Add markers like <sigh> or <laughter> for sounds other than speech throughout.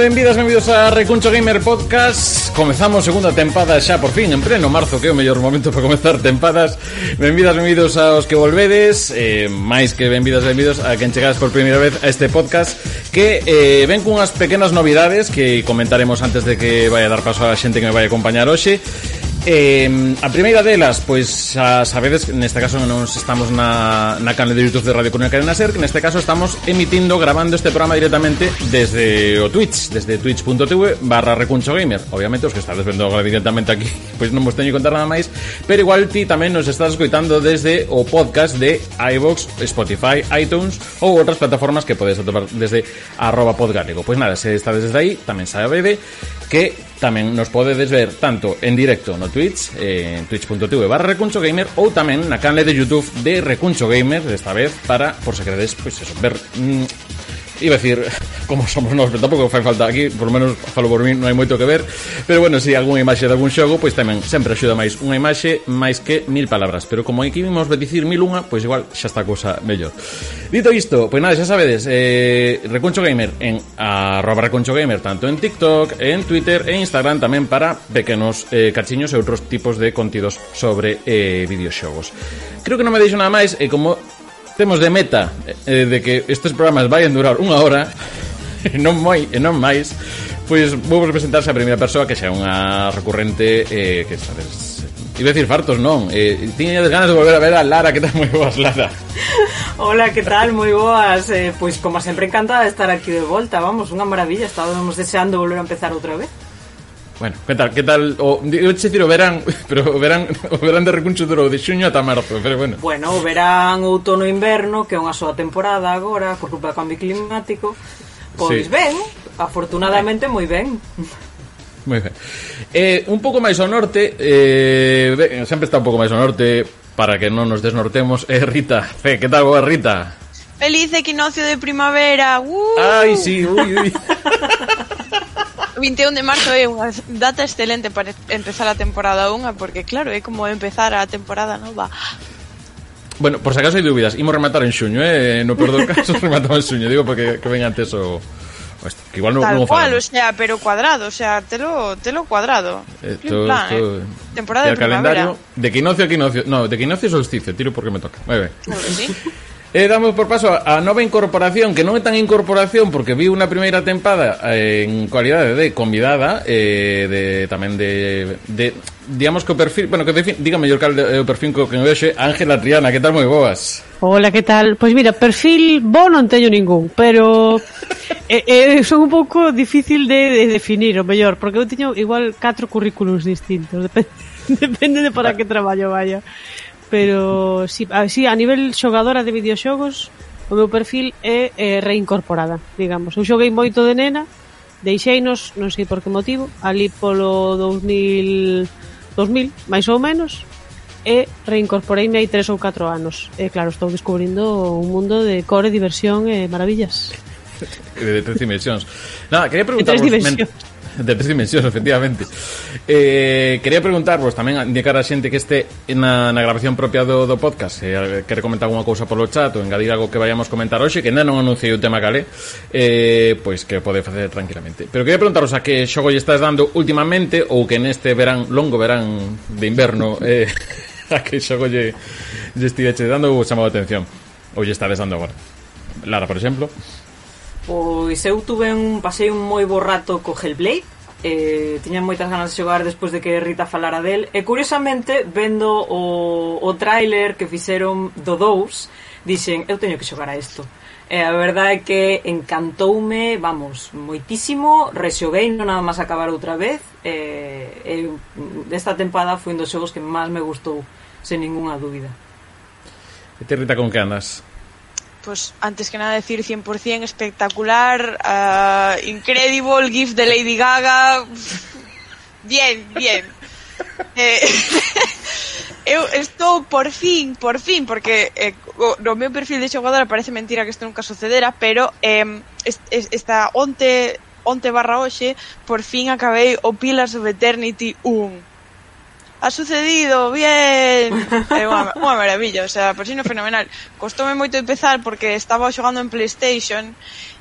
benvidas, benvidos a Recuncho Gamer Podcast. Comezamos segunda tempada xa por fin en pleno marzo Que é o mellor momento para comezar tempadas. Benvidas, benvidos aos que volvedes eh, Máis que benvidas, benvidos a quen chegadas por primeira vez a este podcast Que eh, ven cunhas pequenas novidades que comentaremos antes de que vai a dar paso a xente que me vai acompañar hoxe. Eh, a primeira delas, pois xa sabedes que neste caso non estamos na, na canal de Youtube de Radio Coruña Cadena Ser Que neste caso estamos emitindo, grabando este programa directamente desde o Twitch Desde twitch.tv barra Recuncho Gamer. Obviamente os que estades vendo agora directamente aquí <laughs> Pois non vos teño que contar nada máis Pero igual ti tamén nos estás escoitando desde o podcast de iVox, Spotify, iTunes Ou outras plataformas que podes atopar desde arroba podgalego. Pois nada, se estades desde aí, tamén sabede que tamén nos podedes ver tanto en directo no Twitch, eh, en twitch.tv barra Recuncho Gamer, ou tamén na canle de YouTube de Recuncho Gamer, desta vez, para, por se credes, pois pues eso, ver mm, iba a decir como somos nós, pero tampouco fai falta aquí, por lo menos falo por mí, non hai moito que ver, pero bueno, se si algunha imaxe de algún xogo, pois tamén sempre axuda máis unha imaxe máis que mil palabras, pero como aquí vimos dicir mil unha, pois igual xa está cousa mellor. Dito isto, pois nada, xa sabedes, eh, Reconcho Gamer en arroba Reconcho Gamer, tanto en TikTok, en Twitter e Instagram tamén para pequenos eh, cachiños e outros tipos de contidos sobre eh, videoxogos. Creo que non me deixo nada máis, e eh, como temos de meta eh, eh, de que estes programas vayan durar unha hora <laughs> e non moi e non máis pois vou vos presentarse a primeira persoa que xa é unha recurrente eh, que sabes Iba a decir fartos, non eh, Tiña ganas de volver a ver a Lara Que tal? <laughs> Moi boas, Lara Hola, que tal? Moi boas eh, Pois como sempre encantada de estar aquí de volta Vamos, unha maravilla Estábamos deseando volver a empezar outra vez Bueno, que tal, que tal o, eu che dicir o verán, <laughs> pero o verán, o verán de recuncho durou de xuño ata marzo, pero bueno. Bueno, o verán, outono e inverno, que é unha soa temporada agora por culpa do cambio climático, pois sí. ben, afortunadamente moi ben. Moi ben. Eh, un pouco máis ao norte, eh, sempre está un pouco máis ao norte para que non nos desnortemos, eh, Rita. Fe, que tal, boa Rita? Feliz equinoccio de primavera. Uh! Ai, sí, ui, ui. <laughs> 21 de marzo é unha data excelente para empezar a temporada 1 porque claro, é como empezar a temporada nova. Bueno, por se acaso hai dúbidas, imos rematar en xuño, eh? No peor do <laughs> caso rematamos en xuño, digo porque que ven antes o que igual non, Tal non cual, o sea, pero cuadrado, o sea, telo, telo cuadrado. Eh, esto, plan, esto... Eh. Temporada de calendario de equinoccio a equinoccio, no, de equinoccio a solsticio, tiro porque me toca. Vai, vai. Claro, sí. <laughs> Eh, e damos por paso a, nova incorporación Que non é tan incorporación Porque vi unha primeira tempada eh, En cualidade de convidada eh, de, Tamén de, de Digamos que o perfil Bueno, que defin, dígame yo cal o perfil que me vexe Ángela Triana, que tal? Moi boas. Hola, que tal? Pois mira, perfil bo non teño ningún Pero <laughs> eh, eh, son un pouco difícil de, de definir O mellor, porque eu teño igual catro currículums distintos Depende, <laughs> depende de para que traballo vaya pero si, a, si, a nivel xogadora de videoxogos o meu perfil é, é reincorporada, digamos. Eu xoguei moito de nena, deixeinos, non sei por que motivo, ali polo 2000, 2000 máis ou menos, e reincorporeime hai tres ou catro anos. E claro, estou descubrindo un mundo de core, diversión e maravillas. de tres dimensións. Nada, quería preguntar... Tres dimensións de tres dimensións, <laughs> efectivamente. Eh, quería preguntarvos tamén a indicar a xente que este na, na grabación propia do, do podcast, eh, quere comentar alguma cousa polo chat ou engadir algo que vayamos comentar hoxe, que ainda non anunciei o tema calé, eh, pois que pode facer tranquilamente. Pero quería preguntaros a que xogo lle estás dando últimamente ou que neste verán, longo verán de inverno, <laughs> eh, a que xogo lle, lle estive dando ou chamado a atención. Ou lle estades dando agora. Lara, por exemplo. Pois eu tuve un pasei un moi borrato co Hellblade eh, tiña moitas ganas de xogar despois de que Rita falara del e curiosamente vendo o, o tráiler que fixeron do 2 dixen eu teño que xogar a isto E a verdade é que encantoume, vamos, moitísimo, rexoguei non nada máis acabar outra vez, e, e esta tempada foi un dos xogos que máis me gustou, sen ninguna dúbida. E te Rita, con que andas? pues antes que nada decir 100% espectacular, uh, incredible, GIF de Lady Gaga. Bien, bien. Eh, <laughs> eu estou por fin, por fin, porque eh, no meu perfil de xogadora parece mentira que isto nunca sucedera, pero eh, esta onte onte barra hoxe por fin acabei o Pillars of Eternity 1 ha sucedido, bien. É unha, unha maravilla, o sea, por si no fenomenal. Costoume moito empezar porque estaba xogando en PlayStation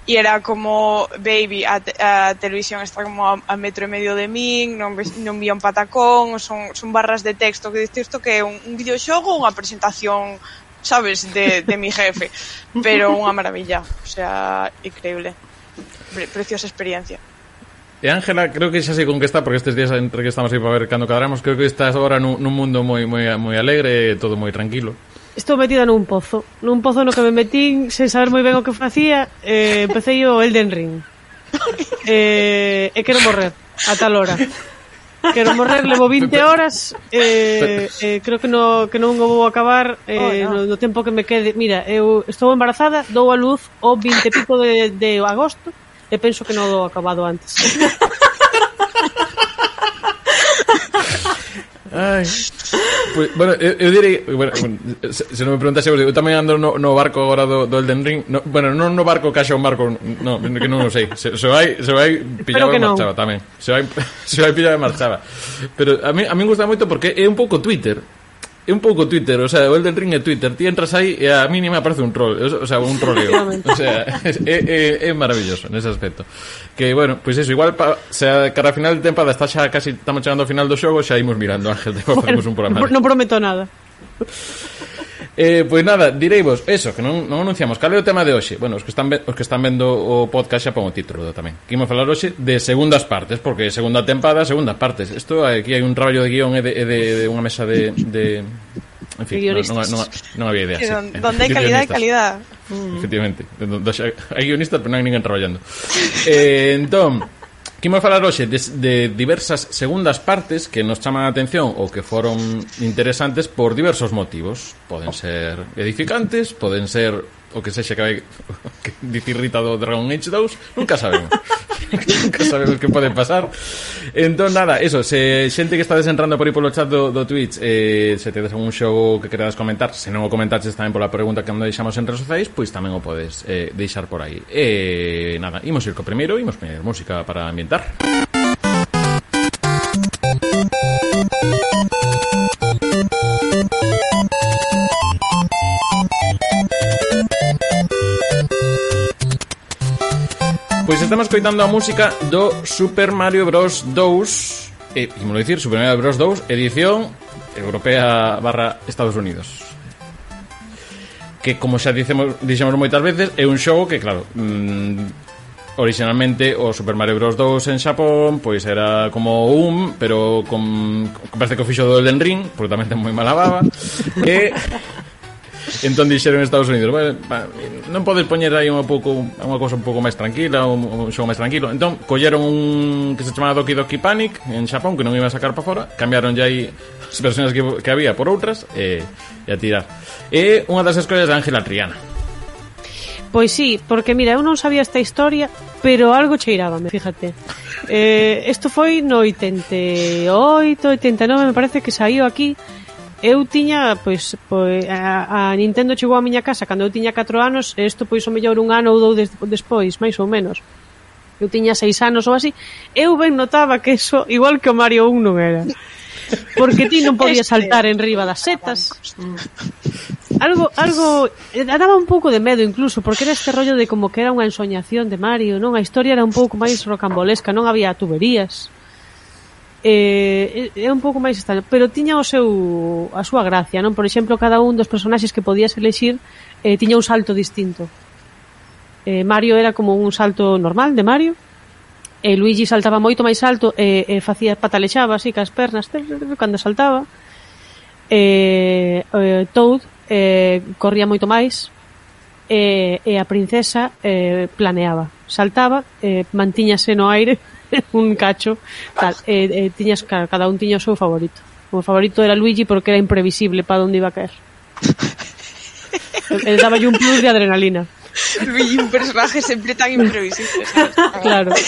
e era como, baby, a, a televisión está como a, a metro e medio de min, non, non vi un patacón, son, son barras de texto que diste isto que é un, un videoxogo ou unha presentación sabes, de, de mi jefe <laughs> pero unha maravilla, o sea, increíble Pre preciosa experiencia E Ángela, creo que xa sei con que está, porque estes días entre que estamos aí para ver cando cadramos, creo que estás agora nun, nun mundo moi, moi, moi alegre todo moi tranquilo. Estou metida nun pozo. Nun pozo no que me metín sen saber moi ben o que facía, eh, empecé o Elden Ring. Eh, e quero morrer a tal hora. Quero morrer, levo 20 <laughs> horas eh, eh, Creo que, no, que non o vou acabar eh, oh, no. no, no tempo que me quede Mira, eu estou embarazada, dou a luz o 20 pico de, de agosto E penso que non o acabado antes. Ai. Pues, bueno, eu, eu direi bueno, se, se non me preguntase eu tamén ando no, no barco agora do, do Elden Ring. No, bueno, non no barco caixa un barco no, que non o sei se, se vai, se vai pillado e marchaba tamén se vai, <laughs> se vai pillado e marchaba. Pero a mí, a mí gusta moito porque é un pouco Twitter é un pouco Twitter, o sea, o Elden Ring é Twitter. Ti entras aí e a mínima aparece un troll, o sea, un troleo. o sea, é, é, é maravilloso nese aspecto. Que, bueno, pois pues eso, igual, pa, sea, cara a final de tempada está xa casi, estamos chegando ao final do xogo, xa imos mirando, Ángel, <laughs> te bueno, un programa. Non prometo nada. Eh, pois nada, direivos, eso, que non, non anunciamos. Cal é o tema de hoxe? Bueno, os que están, os que están vendo o podcast xa pon o título tamén. Que imos falar hoxe de segundas partes Porque segunda tempada, segundas partes. Isto aquí hai un traballo de guión e de, e de, de unha mesa de, de... En fin, non, non, non, non había idea sí, sí. Donde hai calidad, hai calidad. Efectivamente, hai guionistas pero non hai ninguén traballando. Eh, Entón Quimos falar hoxe de, de diversas segundas partes que nos chaman a atención ou que foron interesantes por diversos motivos. Poden ser edificantes, poden ser o que sexa que vai <laughs> que dicir Rita do Dragon Age 2, nunca sabemos. <laughs> nunca sabemos que pode pasar. Entón nada, eso se xente que estades entrando por aí polo chat do, do Twitch eh, se tedes algún xogo que queredas comentar se non o comentaches tamén pola pregunta que non deixamos en redes sociais pois tamén o podes eh, deixar por aí. E eh, nada, imos ir co primeiro imos poner música para ambientar. Estamos coitando a música do Super Mario Bros. 2 e, imos dicir, Super Mario Bros. 2 edición europea barra Estados Unidos. Que como xa dicemos, dixemos moitas veces é un xogo que claro mmm, originalmente o Super Mario Bros. 2 en Xapón pois era como un pero con, con parece que o fixo do Elden Ring porque tamén ten moi mala baba. E entón dixeron en Estados Unidos bueno, non podes poñer aí un pouco unha cousa un pouco máis tranquila, un, un xogo máis tranquilo. Entón, colleron un que se chamaba Doki Doki Panic en Xapón, que non iba a sacar para fora, cambiaron ya aí as versións que, que había por outras e, e a tirar. E unha das escollas de Ángela Triana. Pois sí, porque mira, eu non sabía esta historia, pero algo cheirábame, fíjate. Eh, isto foi no 88, 89, me parece que saiu aquí eu tiña, pois, pois a, a Nintendo chegou á miña casa cando eu tiña 4 anos, e isto pois o mellor un ano ou dous des, despois, máis ou menos. Eu tiña 6 anos ou así, eu ben notaba que eso, igual que o Mario 1 non era. Porque ti non podías saltar en riba das setas. Algo, algo, eh, daba un pouco de medo incluso, porque era este rollo de como que era unha ensoñación de Mario, non? A historia era un pouco máis rocambolesca, non había tuberías eh, é un pouco máis extraño, pero tiña o seu a súa gracia, non? Por exemplo, cada un dos personaxes que podías elexir eh, tiña un salto distinto. Eh, Mario era como un salto normal de Mario, e Luigi saltaba moito máis alto e, e facía patalexaba así cas pernas cando saltaba. E, e Toad eh, corría moito máis e, e a princesa eh, planeaba, saltaba, eh, mantíñase no aire <laughs> un cacho, tal, e, e tiñas, claro, cada un tiña o seu favorito. O favorito era Luigi porque era imprevisible para onde iba a caer. Ele daba un plus de adrenalina. Luigi, un personaje sempre tan imprevisible. ¿sabes? <laughs> Claro. <laughs>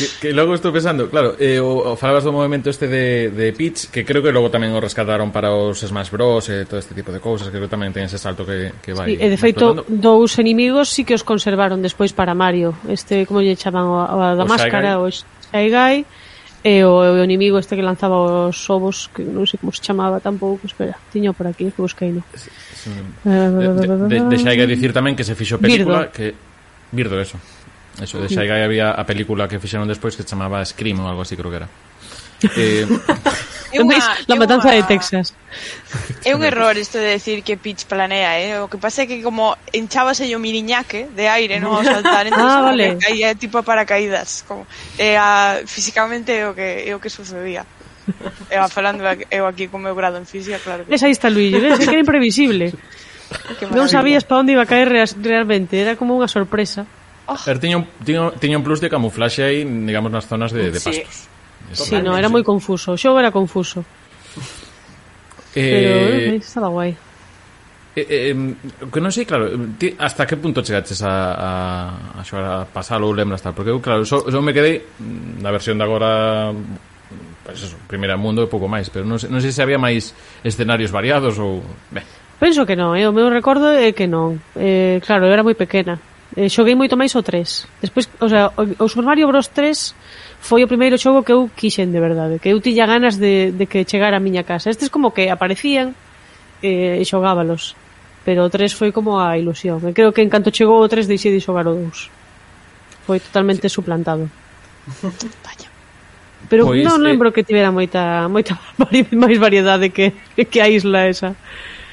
que, que logo estou pensando, claro, eh, o, o falabas do movimento este de, de pitch, que creo que logo tamén o rescataron para os Smash Bros e eh, todo este tipo de cousas, creo que tamén ten ese salto que, que vai. Sí, e de feito, explotando. dous enemigos sí que os conservaron despois para Mario, este, como lle chaman, o, o da o máscara, o Shy Guy, e o, o inimigo este que lanzaba os ovos que non sei como se chamaba tampouco espera, tiño por aquí, que busquei no sí, sí. Eh, de, de, de, deixai dicir tamén que se fixo película Birdo. que Birdo, eso Eso, de Shy Guy había a película que fixeron despois que chamaba Scream ou algo así, creo que era. <laughs> Eh, é unha, la matanza de Texas. É un error isto de decir que Peach planea, eh? O que pasa é que como enchábase o miriñaque de aire, non, ao saltar, entón <laughs> ah, vale. caía tipo a paracaídas, como é a, físicamente é o que é o que sucedía. Eu falando eu aquí con meu grado en física, claro que. Esa aí está Luigi, ves, é que era imprevisible. <laughs> non sabías para onde iba a caer realmente, era como unha sorpresa. Oh. Er, tiña, un, tiña, tiña un plus de camuflaxe aí, digamos, nas zonas de, de pastos. Sí, sí no, era moi confuso. O xogo era confuso. Eh, Pero eh, eh estaba guai. Eh, eh, que non sei, claro, ti, hasta que punto chegaches a, a, a xogar a pasalo ou lembras tal? Porque eu, claro, só, só me quedei na versión de agora pues eso, primeira mundo e pouco máis, pero non sei, non sei se había máis escenarios variados ou... Ben. Penso que non, eh? o meu recordo é que non. Eh, claro, eu era moi pequena, Eh, xoguei moito máis o 3. Despois, o sea, o, o Super Mario Bros 3 foi o primeiro xogo que eu quixen de verdade, que eu tiña ganas de, de que chegara a miña casa. Estes como que aparecían eh, e xogábalos. Pero o 3 foi como a ilusión. E creo que en canto chegou o 3 deixei de xogar o 2. Foi totalmente sí. suplantado. <laughs> Vaya. Pero pois, non eh, lembro eh... que tivera moita moita máis <laughs> variedade que que a isla esa.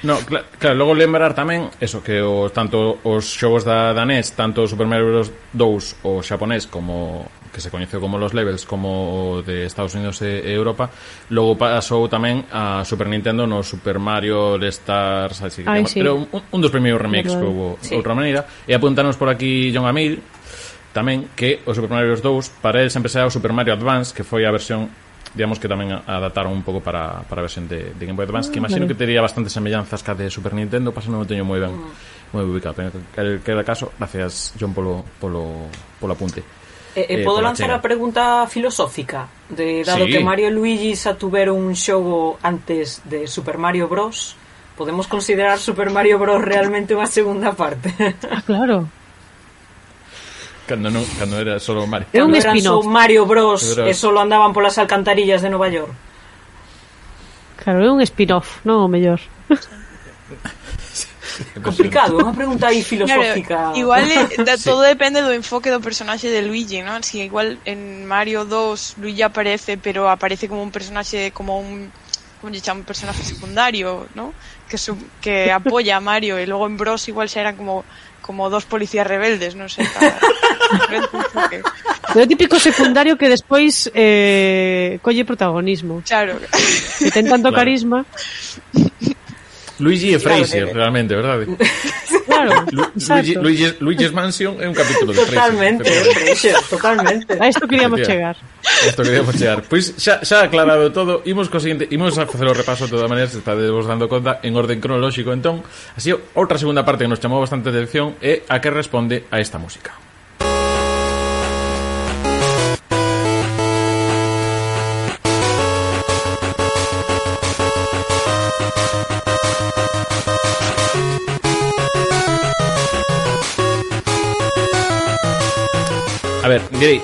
No, cl claro, logo lembrar tamén eso que os tanto os xogos da danés, tanto o Super Mario Bros 2 o xaponés como que se coñeceu como los levels como o de Estados Unidos e, e Europa, logo pasou tamén a Super Nintendo no Super Mario All Stars, así que Ay, sí. pero un, un dos primeiros remakes pero, que houve sí. outra maneira e apuntanos por aquí John Amil tamén que o Super Mario Bros 2 para el sempre será o Super Mario Advance, que foi a versión digamos que tamén adaptaron un pouco para, para a versión de, de Game Boy Advance, que ah, imagino vale. que tería bastantes semellanzas ca de Super Nintendo, pasa non o teño moi ben ah. moi ubicado. En calquera caso, gracias John polo polo polo apunte. Eh, eh, podo lanzar a pregunta filosófica de dado sí. que Mario e Luigi xa tuveron un xogo antes de Super Mario Bros, podemos considerar Super Mario Bros realmente unha segunda parte. Ah, claro. Cando, non, cando era solo Mario. É un spin-off. Mario Bros Bros e solo andaban polas alcantarillas de Nova York. Claro, é un spin-off, non o mellor. <laughs> Complicado, unha pregunta aí filosófica. Claro, igual da, todo sí. depende do enfoque do personaxe de Luigi, non? Si igual en Mario 2 Luigi aparece, pero aparece como un personaxe como un como lle chama personaje secundario, ¿no? Que su, que apoya a Mario e logo en Bros igual xa eran como como dos policías rebeldes, non sei. <laughs> Pero o típico secundario que despois eh, colle protagonismo. Claro. Que ten tanto claro. carisma. Luigi e Fraser, claro, realmente, verdade? Claro, Lu Luigi, Luigi, Luigi's Mansion é un capítulo de Fraser. Totalmente, Fraser, totalmente. A isto queríamos chegar. A isto queríamos chegar. Pois xa, xa aclarado todo, imos co seguinte, imos a facer o repaso de todas se estades vos dando conta en orden cronolóxico entón. Así, outra segunda parte que nos chamou bastante atención é a que responde a esta música. a ver, direi,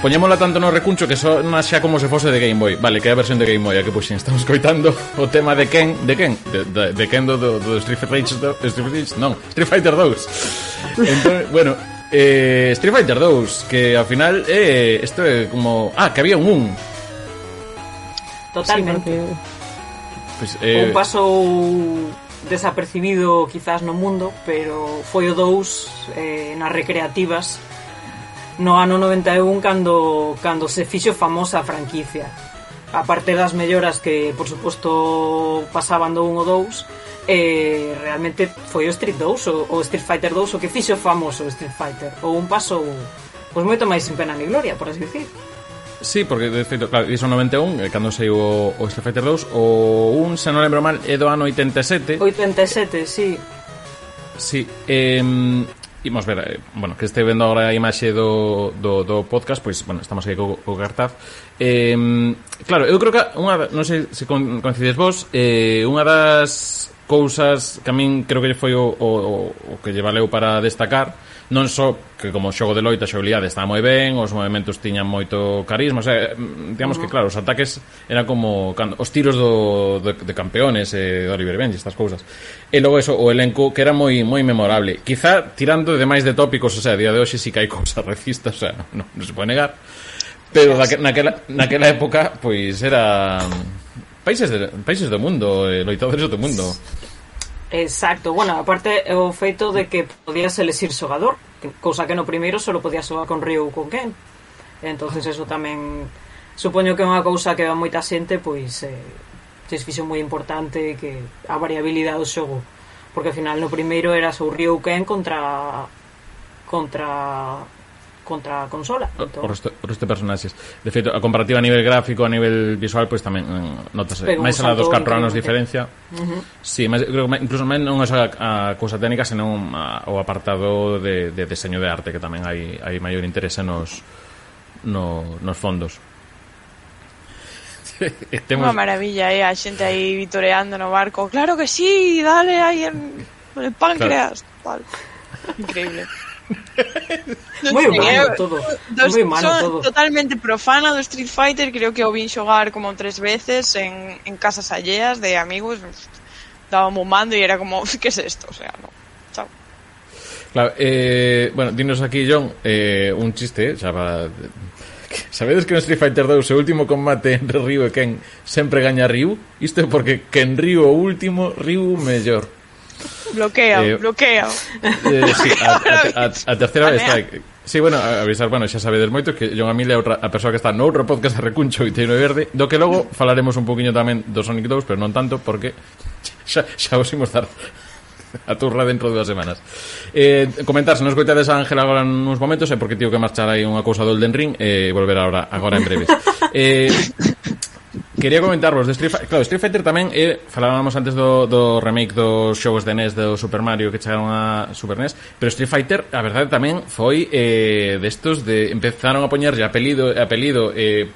Poñémola tanto no recuncho que sona xa como se fose de Game Boy. Vale, que é a versión de Game Boy a que pois puxen. Estamos <laughs> coitando o tema de Ken, de Ken, de, de, de Ken do, do, do Street Fighter 2, Street Fighter, non, Street Fighter 2. <laughs> Entón, bueno, eh, Street Fighter 2, que ao final é eh, isto é como, ah, que había un 1. Totalmente. Sí, pues, pois, eh, un pasou desapercibido quizás no mundo, pero foi o 2 eh, nas recreativas no ano 91 cando, cando se fixo famosa a franquicia. A parte das melloras que por suposto pasaban do 1 ou 2 eh, realmente foi o Street 2 o, o Street Fighter 2 o que fixo famoso o Street Fighter. O un paso pois moito máis sin pena ni gloria por así dicir. Sí, porque de feito, claro, iso 91 eh, Cando saiu o, o Street Fighter 2 O 1, se non lembro mal, é do ano 87 87, sí. Sí, eh, imos ver, eh, bueno, que este vendo agora a imaxe do, do, do podcast, pois, bueno, estamos aquí co, co cartaz. Eh, claro, eu creo que unha, non sei se coincides vos, eh, unha das cousas que a min creo que foi o, o, o que lle valeu para destacar non só que como xogo de loita xogabilidade está moi ben, os movimentos tiñan moito carisma, o sea, digamos uh -huh. que claro, os ataques eran como cando, os tiros do, de, de campeones e eh, de Oliver Benji, estas cousas. E logo eso, o elenco que era moi moi memorable. Quizá tirando de máis de tópicos, o sea, a día de hoxe si sí que hai cousas racistas, o sea, non, non se pode negar. Pero daque, naquela, naquela época, pois era países, de, países do mundo, eh, loitadores do mundo. Exacto, bueno, aparte o feito de que podías elegir xogador, cousa que no primeiro solo podías xogar con Ryu ou con Ken. Entonces eso tamén supoño que é unha cousa que a moita xente pois eh, se fixo moi importante que a variabilidade do xogo porque ao final no primeiro era o Ryu ou Ken contra contra contra a consola. Ah, entón... este os te personaxes. De feito, a comparativa a nivel gráfico, a nivel visual, pois pues, tamén mm, notase. Máis alá dos 4 anos diferencia. Uh -huh. Sí, mas, creo que incluso máis non é a, a cousa técnica, senón a, o apartado de, de deseño de arte, que tamén hai, hai maior interese nos, no, nos fondos. <laughs> Temos... Unha maravilla, eh? a xente aí vitoreando no barco. Claro que sí, dale aí en, en el páncreas. Claro. Increíble. <laughs> moi humano todo. Dos, moi humano son todo. totalmente profana do Street Fighter, creo que o vin xogar como tres veces en, en casas alleas de amigos, daba un mando e era como, <laughs> que es esto? O sea, no. Chao. Claro, eh, bueno, dinos aquí, John, eh, un chiste, eh, xa para... <laughs> Sabedes que no Street Fighter 2 o último combate entre Ryu e Ken sempre gaña Ryu? Isto é porque Ken Ryu o último, Ryu mellor. Bloquea, eh, bloquea. Eh, sí, a, a, a, <laughs> a terceira vez está Sí, bueno, avisar, bueno, xa sabedes moito que John Amilia é a persoa que está no outro podcast a Recuncho e Teino Verde, do que logo falaremos un poquinho tamén do Sonic 2, pero non tanto porque <laughs> xa, xa vos imos dar a turra dentro de dúas semanas. Eh, comentar, se non escoitades a Ángel agora nuns momentos, é porque tío que marchar aí unha cousa do Elden Ring e eh, volver agora, agora en breves. <laughs> Eh, Quería comentarvos de Street Fighter. Claro, Street Fighter tamén é, eh, falábamos antes do, do remake dos xogos de NES do Super Mario que chegaron a Super NES, pero Street Fighter, a verdade tamén foi eh, destos de empezaron a poñerlle apelido apelido eh,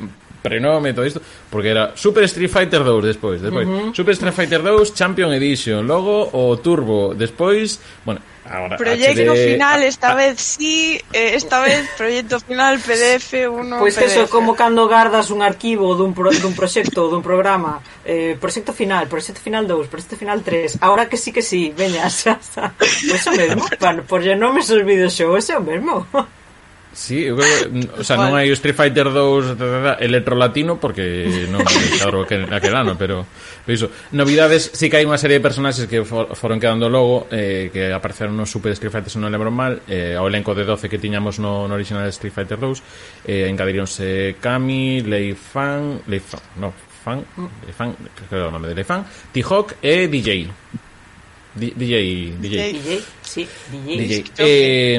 prenome todo isto, porque era Super Street Fighter 2 despois, despois. Uh -huh. Super Street Fighter 2 Champion Edition, logo o Turbo, despois, bueno, Ahora, proyecto HD... final, ah, esta ah. vez sí, eh, esta vez proyecto final PDF 1. Pois pues eso, como cando gardas un arquivo dun, pro, dun proxecto, dun programa, eh, proxecto final, proxecto final 2, proxecto final 3, ahora que sí que sí, veña, xa está. Pois pues o mesmo, para, por lle nomes os videoxogos, é o mesmo. Sí, eu creo, mm, o sea, non hai o Street Fighter 2 electrolatino porque non claro <laughs> que aquel ano, pero, pero iso, novidades, sí que hai unha serie de personaxes que for, foron quedando logo eh, que apareceron no Super Street Fighter, se non lembro mal, eh, ao elenco de 12 que tiñamos no, no original Street Fighter 2, eh, engadíronse Kami, Lei Fan, Lei Fan, no, Fan, Lei Fan, creo o nome de Lei Fan, T-Hawk e DJ. D DJ, DJ. DJ, sí, DJ. DJ. Eh,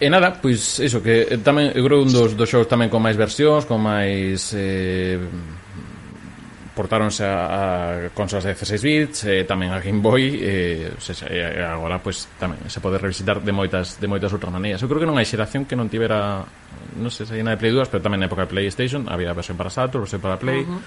E nada, pois iso que tamén eu creo un dos, dos xogos tamén con máis versións, con máis eh, portáronse a, a consolas de 16 bits, eh, tamén a Game Boy, eh, se, e agora pois tamén se pode revisitar de moitas de moitas outras maneiras. Eu creo que non hai xeración que non tivera non sei se hai na de Play 2, pero tamén na época de PlayStation había versión para Saturn, versión para Play, uh -huh.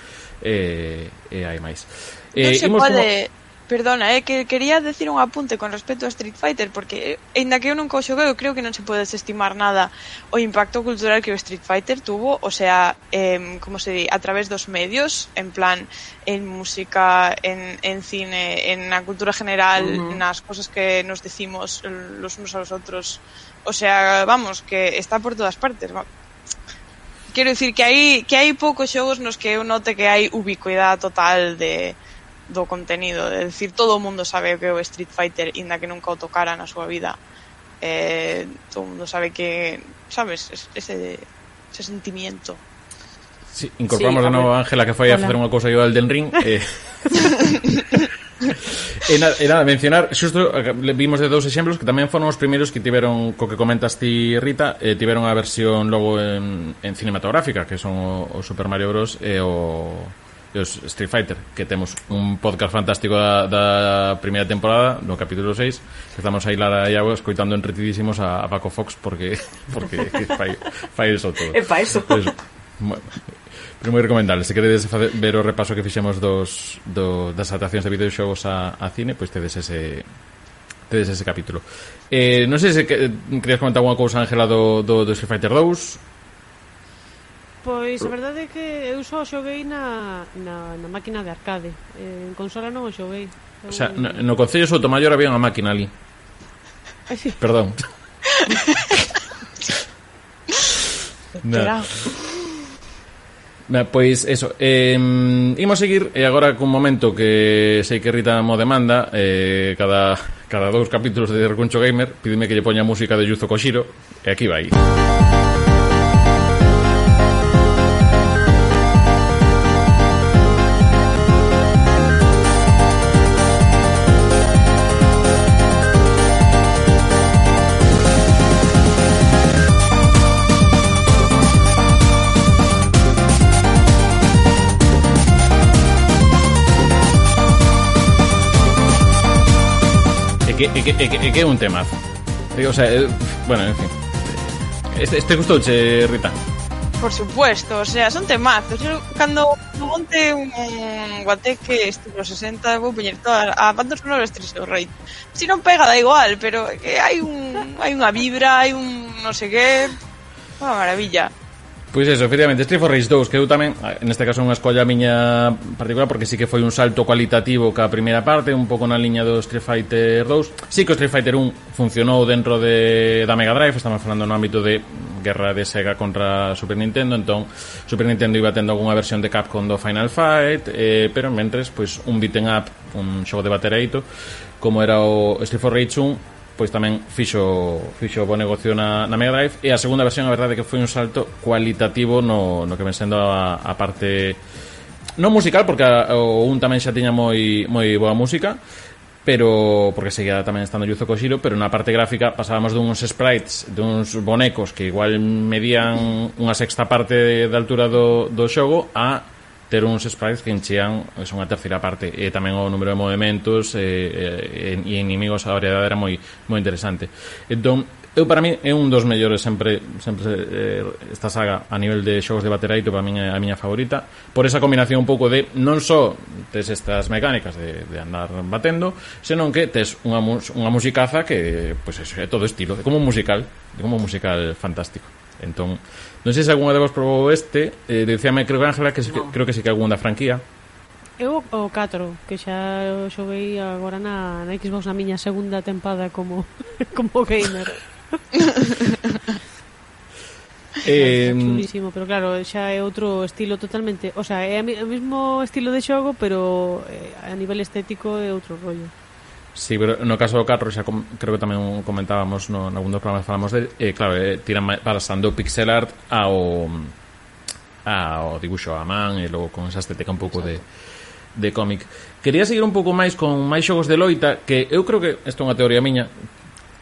eh, e hai máis. Eh, non se pode como Perdona, é eh, que quería decir un apunte con respecto a Street Fighter porque eh, ainda que eu nunca o xoguei, eu creo que non se pode desestimar nada o impacto cultural que o Street Fighter tuvo, o sea, eh, como se di, a través dos medios, en plan, en música, en, en cine, en a cultura general, uh -huh. nas cosas que nos decimos los unos a los outros, o sea, vamos, que está por todas partes. Quero dicir que hai que hai poucos xogos nos que eu note que hai ubicuidade total de do contenido, é dicir, todo o mundo sabe o que é o Street Fighter, inda que nunca o tocara na súa vida. Eh, todo o mundo sabe que, sabes, ese, ese sentimiento. Sí, incorporamos sí, de novo a Ángela que foi Hola. a facer unha cousa yo al Elden Ring. Eh. <laughs> e, nada, e nada, mencionar xusto, eh, vimos de dous exemplos que tamén foron os primeiros que tiveron, co que comentas ti Rita, eh, tiveron a versión logo en, en cinematográfica, que son o, o Super Mario Bros e eh, o e os Street Fighter, que temos un podcast fantástico da, da primeira temporada, no capítulo 6, que estamos aí Lara e eu escoitando enretidísimos a, a Paco Fox porque <laughs> porque fai, fai eso todo. E fai eso. Pues, Pero moi recomendable. Se queredes ver o repaso que fixemos dos, do, das adaptacións de videoxogos a, a cine, pois tedes ese, tedes ese capítulo. Eh, non sei se que, querías comentar alguma cousa, Ángela, do, do, do Street Fighter 2 Pois a verdade é que eu só xoguei na, na, na máquina de arcade. Eh, en consola non o xoguei. O sea, no, no Concello de Sotomayor había unha máquina ali. Sí. Perdón. <laughs> No. Na, pois eso eh, Imos seguir e agora cun momento que sei que Rita mo demanda eh, cada, cada dous capítulos de Recuncho Gamer Pídeme que lle poña música de Yuzo Koshiro E aquí vai. Música que, e e e que é un temazo E, O sea, eh, bueno, en fin Este, este gustouche, Rita Por supuesto, o sea, son temazos. Yo cando monte un guateque estilo 60 vou poñer todas a bandas sonoras de Street Rate. Si non pega da igual, pero que hai un hai unha vibra, hai un no sé qué. Unha maravilla. Pois eso, efectivamente, Street for Rage 2, que eu tamén, neste caso unha escolla miña particular, porque sí que foi un salto cualitativo ca primeira parte, un pouco na liña do Street Fighter 2. Sí que o Street Fighter 1 funcionou dentro de, da Mega Drive, estamos falando no ámbito de guerra de Sega contra Super Nintendo, entón Super Nintendo iba tendo algunha versión de Capcom do Final Fight, eh, pero mentres, pois, un beat'em up, un xogo de batereito, como era o Street for Rage 1, pois tamén fixo fixo bo negocio na, na Mega Drive. E a segunda versión a verdade que foi un salto cualitativo no, no que ven sendo a, a parte non musical porque a, o un tamén xa tiña moi moi boa música pero porque seguía tamén estando Yuzo Koshiro, pero na parte gráfica pasábamos duns sprites, duns bonecos que igual medían unha sexta parte de altura do, do xogo a ter uns sprites que enchían son unha terceira parte e tamén o número de movimentos e, e, e inimigos a variedade era moi moi interesante. Entón eu para mí é un dos mellores sempre sempre eh, esta saga a nivel de xogos de bateraito para min é a miña favorita por esa combinación un pouco de non só tes estas mecánicas de, de andar batendo senón que tes unha, mus, unha musicaza que pues, eso, é todo estilo é como un musical é como un musical fantástico. Entón Non sei se algunha de vos probou este, eh, decíame creo que Ángela que se, que creo que sí que algún da franquía. Eu o 4, que xa xoguei agora na, na Xbox na miña segunda tempada como <laughs> como gamer. <laughs> Eh, chulísimo, pero claro, xa é outro estilo totalmente, o sea, é o mesmo estilo de xogo, pero eh, a nivel estético é outro rollo. Sí, pero no caso do carro xa com, creo que tamén comentábamos no, en algún dos programas falamos de, eh, claro, eh, tiran pasando pixel art ao ao dibuxo a man e logo con esa estética un pouco Exacto. de de cómic. Quería seguir un pouco máis con máis xogos de loita, que eu creo que isto é unha teoría miña,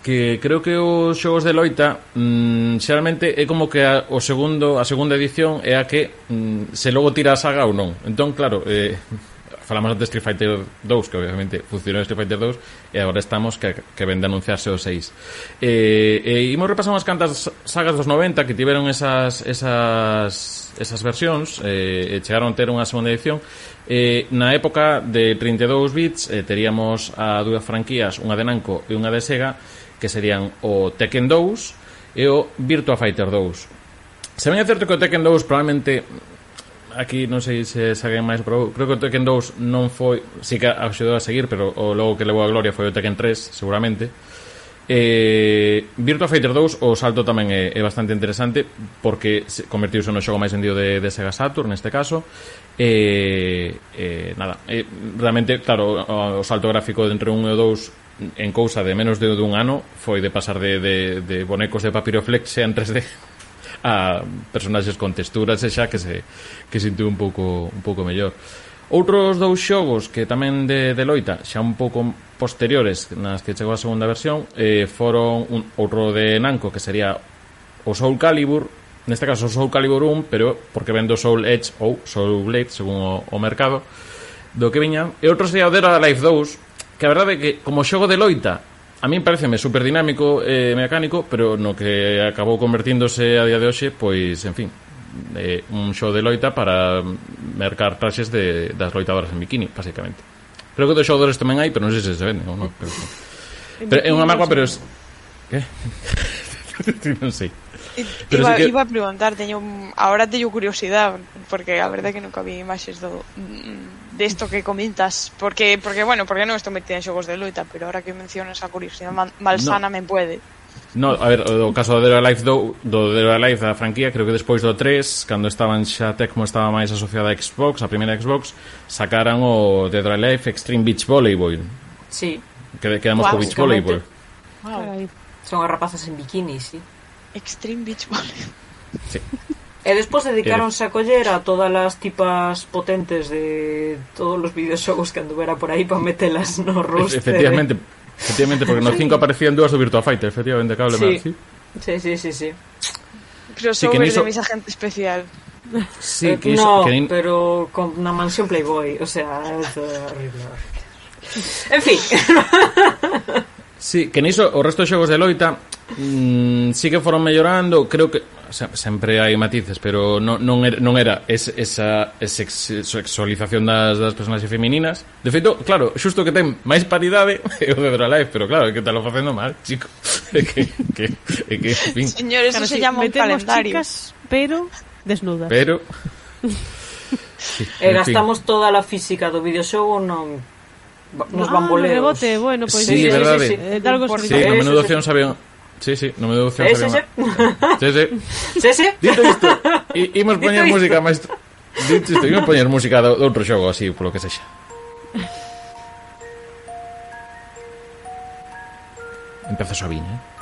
que creo que os xogos de loita mm, xeralmente é como que a, o segundo a segunda edición é a que mm, se logo tira a saga ou non. Entón, claro, eh, <laughs> falamos antes Street Fighter 2, que obviamente funcionou Street Fighter 2, e agora estamos que, que vende anunciarse o 6. Eh, e imos repasar unhas cantas sagas dos 90 que tiveron esas, esas, esas versións, eh, e chegaron a ter unha segunda edición. Eh, na época de 32 bits eh, teríamos a dúas franquías, unha de Namco e unha de Sega, que serían o Tekken 2 e o Virtua Fighter 2. Se ben é certo que o Tekken 2 probablemente aquí non sei se saquen máis pero creo que o Tekken 2 non foi si que axudou a seguir pero o logo que levou a gloria foi o Tekken 3 seguramente. Eh, Virtua Fighter 2 o salto tamén é, é bastante interesante porque se convertiuse no xogo máis vendido de, de Sega Saturn neste caso. E eh, eh, nada eh, realmente claro o, o salto gráfico de entre un e o 2 en cousa de menos de, de un ano foi de pasar de, de, de bonecos de papiroflex en 3D a personaxes con texturas e xa que se que sintiu un pouco un pouco mellor. Outros dous xogos que tamén de, de loita xa un pouco posteriores nas que chegou a segunda versión eh, foron un, outro de Namco que sería o Soul Calibur neste caso Soul Calibur 1 pero porque vendo Soul Edge ou Soul Blade según o, o mercado do que viña. e outro sería o Dead or Alive 2 que a verdade é que como xogo de loita a mí pareceme super dinámico e eh, mecánico, pero no que acabou convertíndose a día de hoxe, pois, en fin, eh, un show de loita para mercar traxes de, das loitadoras en bikini, basicamente. Creo que dos xogadores tamén hai, pero non sei se se vende ou non. Pero, pero é unha magua, pero... Es... Que? <laughs> non sei. Pero iba, sí que... iba a preguntar, teño, ahora teño curiosidade, porque a verdade é que nunca vi imaxes do, mm, desto que comentas, porque porque bueno, porque non estou metida en xogos de loita, pero ahora que mencionas a curiosidade malsana no. me puede. No, a ver, o caso do Dead or Alive do, do Dead or Alive da franquía, creo que despois do 3, cando estaban xa Tecmo estaba máis asociada a Xbox, a primeira Xbox, sacaran o Dead or Alive Extreme Beach Volleyball. Sí. Que quedamos co Beach Volleyball. Wow. Carai. Son as rapazas en bikini, sí. Extreme Beach Volleyball. Sí. <laughs> E despois dedicáronse a coller a todas as tipas potentes de todos os videoxogos que anduvera por aí para metelas no roster. Efectivamente, efectivamente porque nos 5 aparecían dúas do Virtua Fighter, efectivamente, cable sí. sí. Sí, sí, sí, sí. Crossover sí, niso... de mis agente especial. Sí, eh, que iso, no, que nin... pero con na mansión Playboy, o sea, é horrible. En fin. sí, que niso o resto de xogos de loita mmm, sí que foron mellorando, creo que sempre hai matices, pero non, non era, non era es, esa sex, sexualización das, das personaxes femininas. De feito, claro, xusto que ten máis paridade é o de Dora Life, pero claro, é que está lo facendo mal, chico. É que, que, é que, en fin. Señor, eso claro, se si llama un calendario. Chicas, pero desnudas. Pero... sí, eh, gastamos fin. toda a física do videoxogo non nos ah, bamboleos. no rebote, bueno, pois pues, sí, sí, sí, sí, sí. Eh, algo sí, sí, no menudo opción sabía Sí, sí, no me deu certeza. Sí, sí, sí. <laughs> Sí, sí. <laughs> Dito isto, imos poñer música, maestro. Dito isto, imos poñer música de outro xogo así, polo que sexa. Empeza suaviña, eh?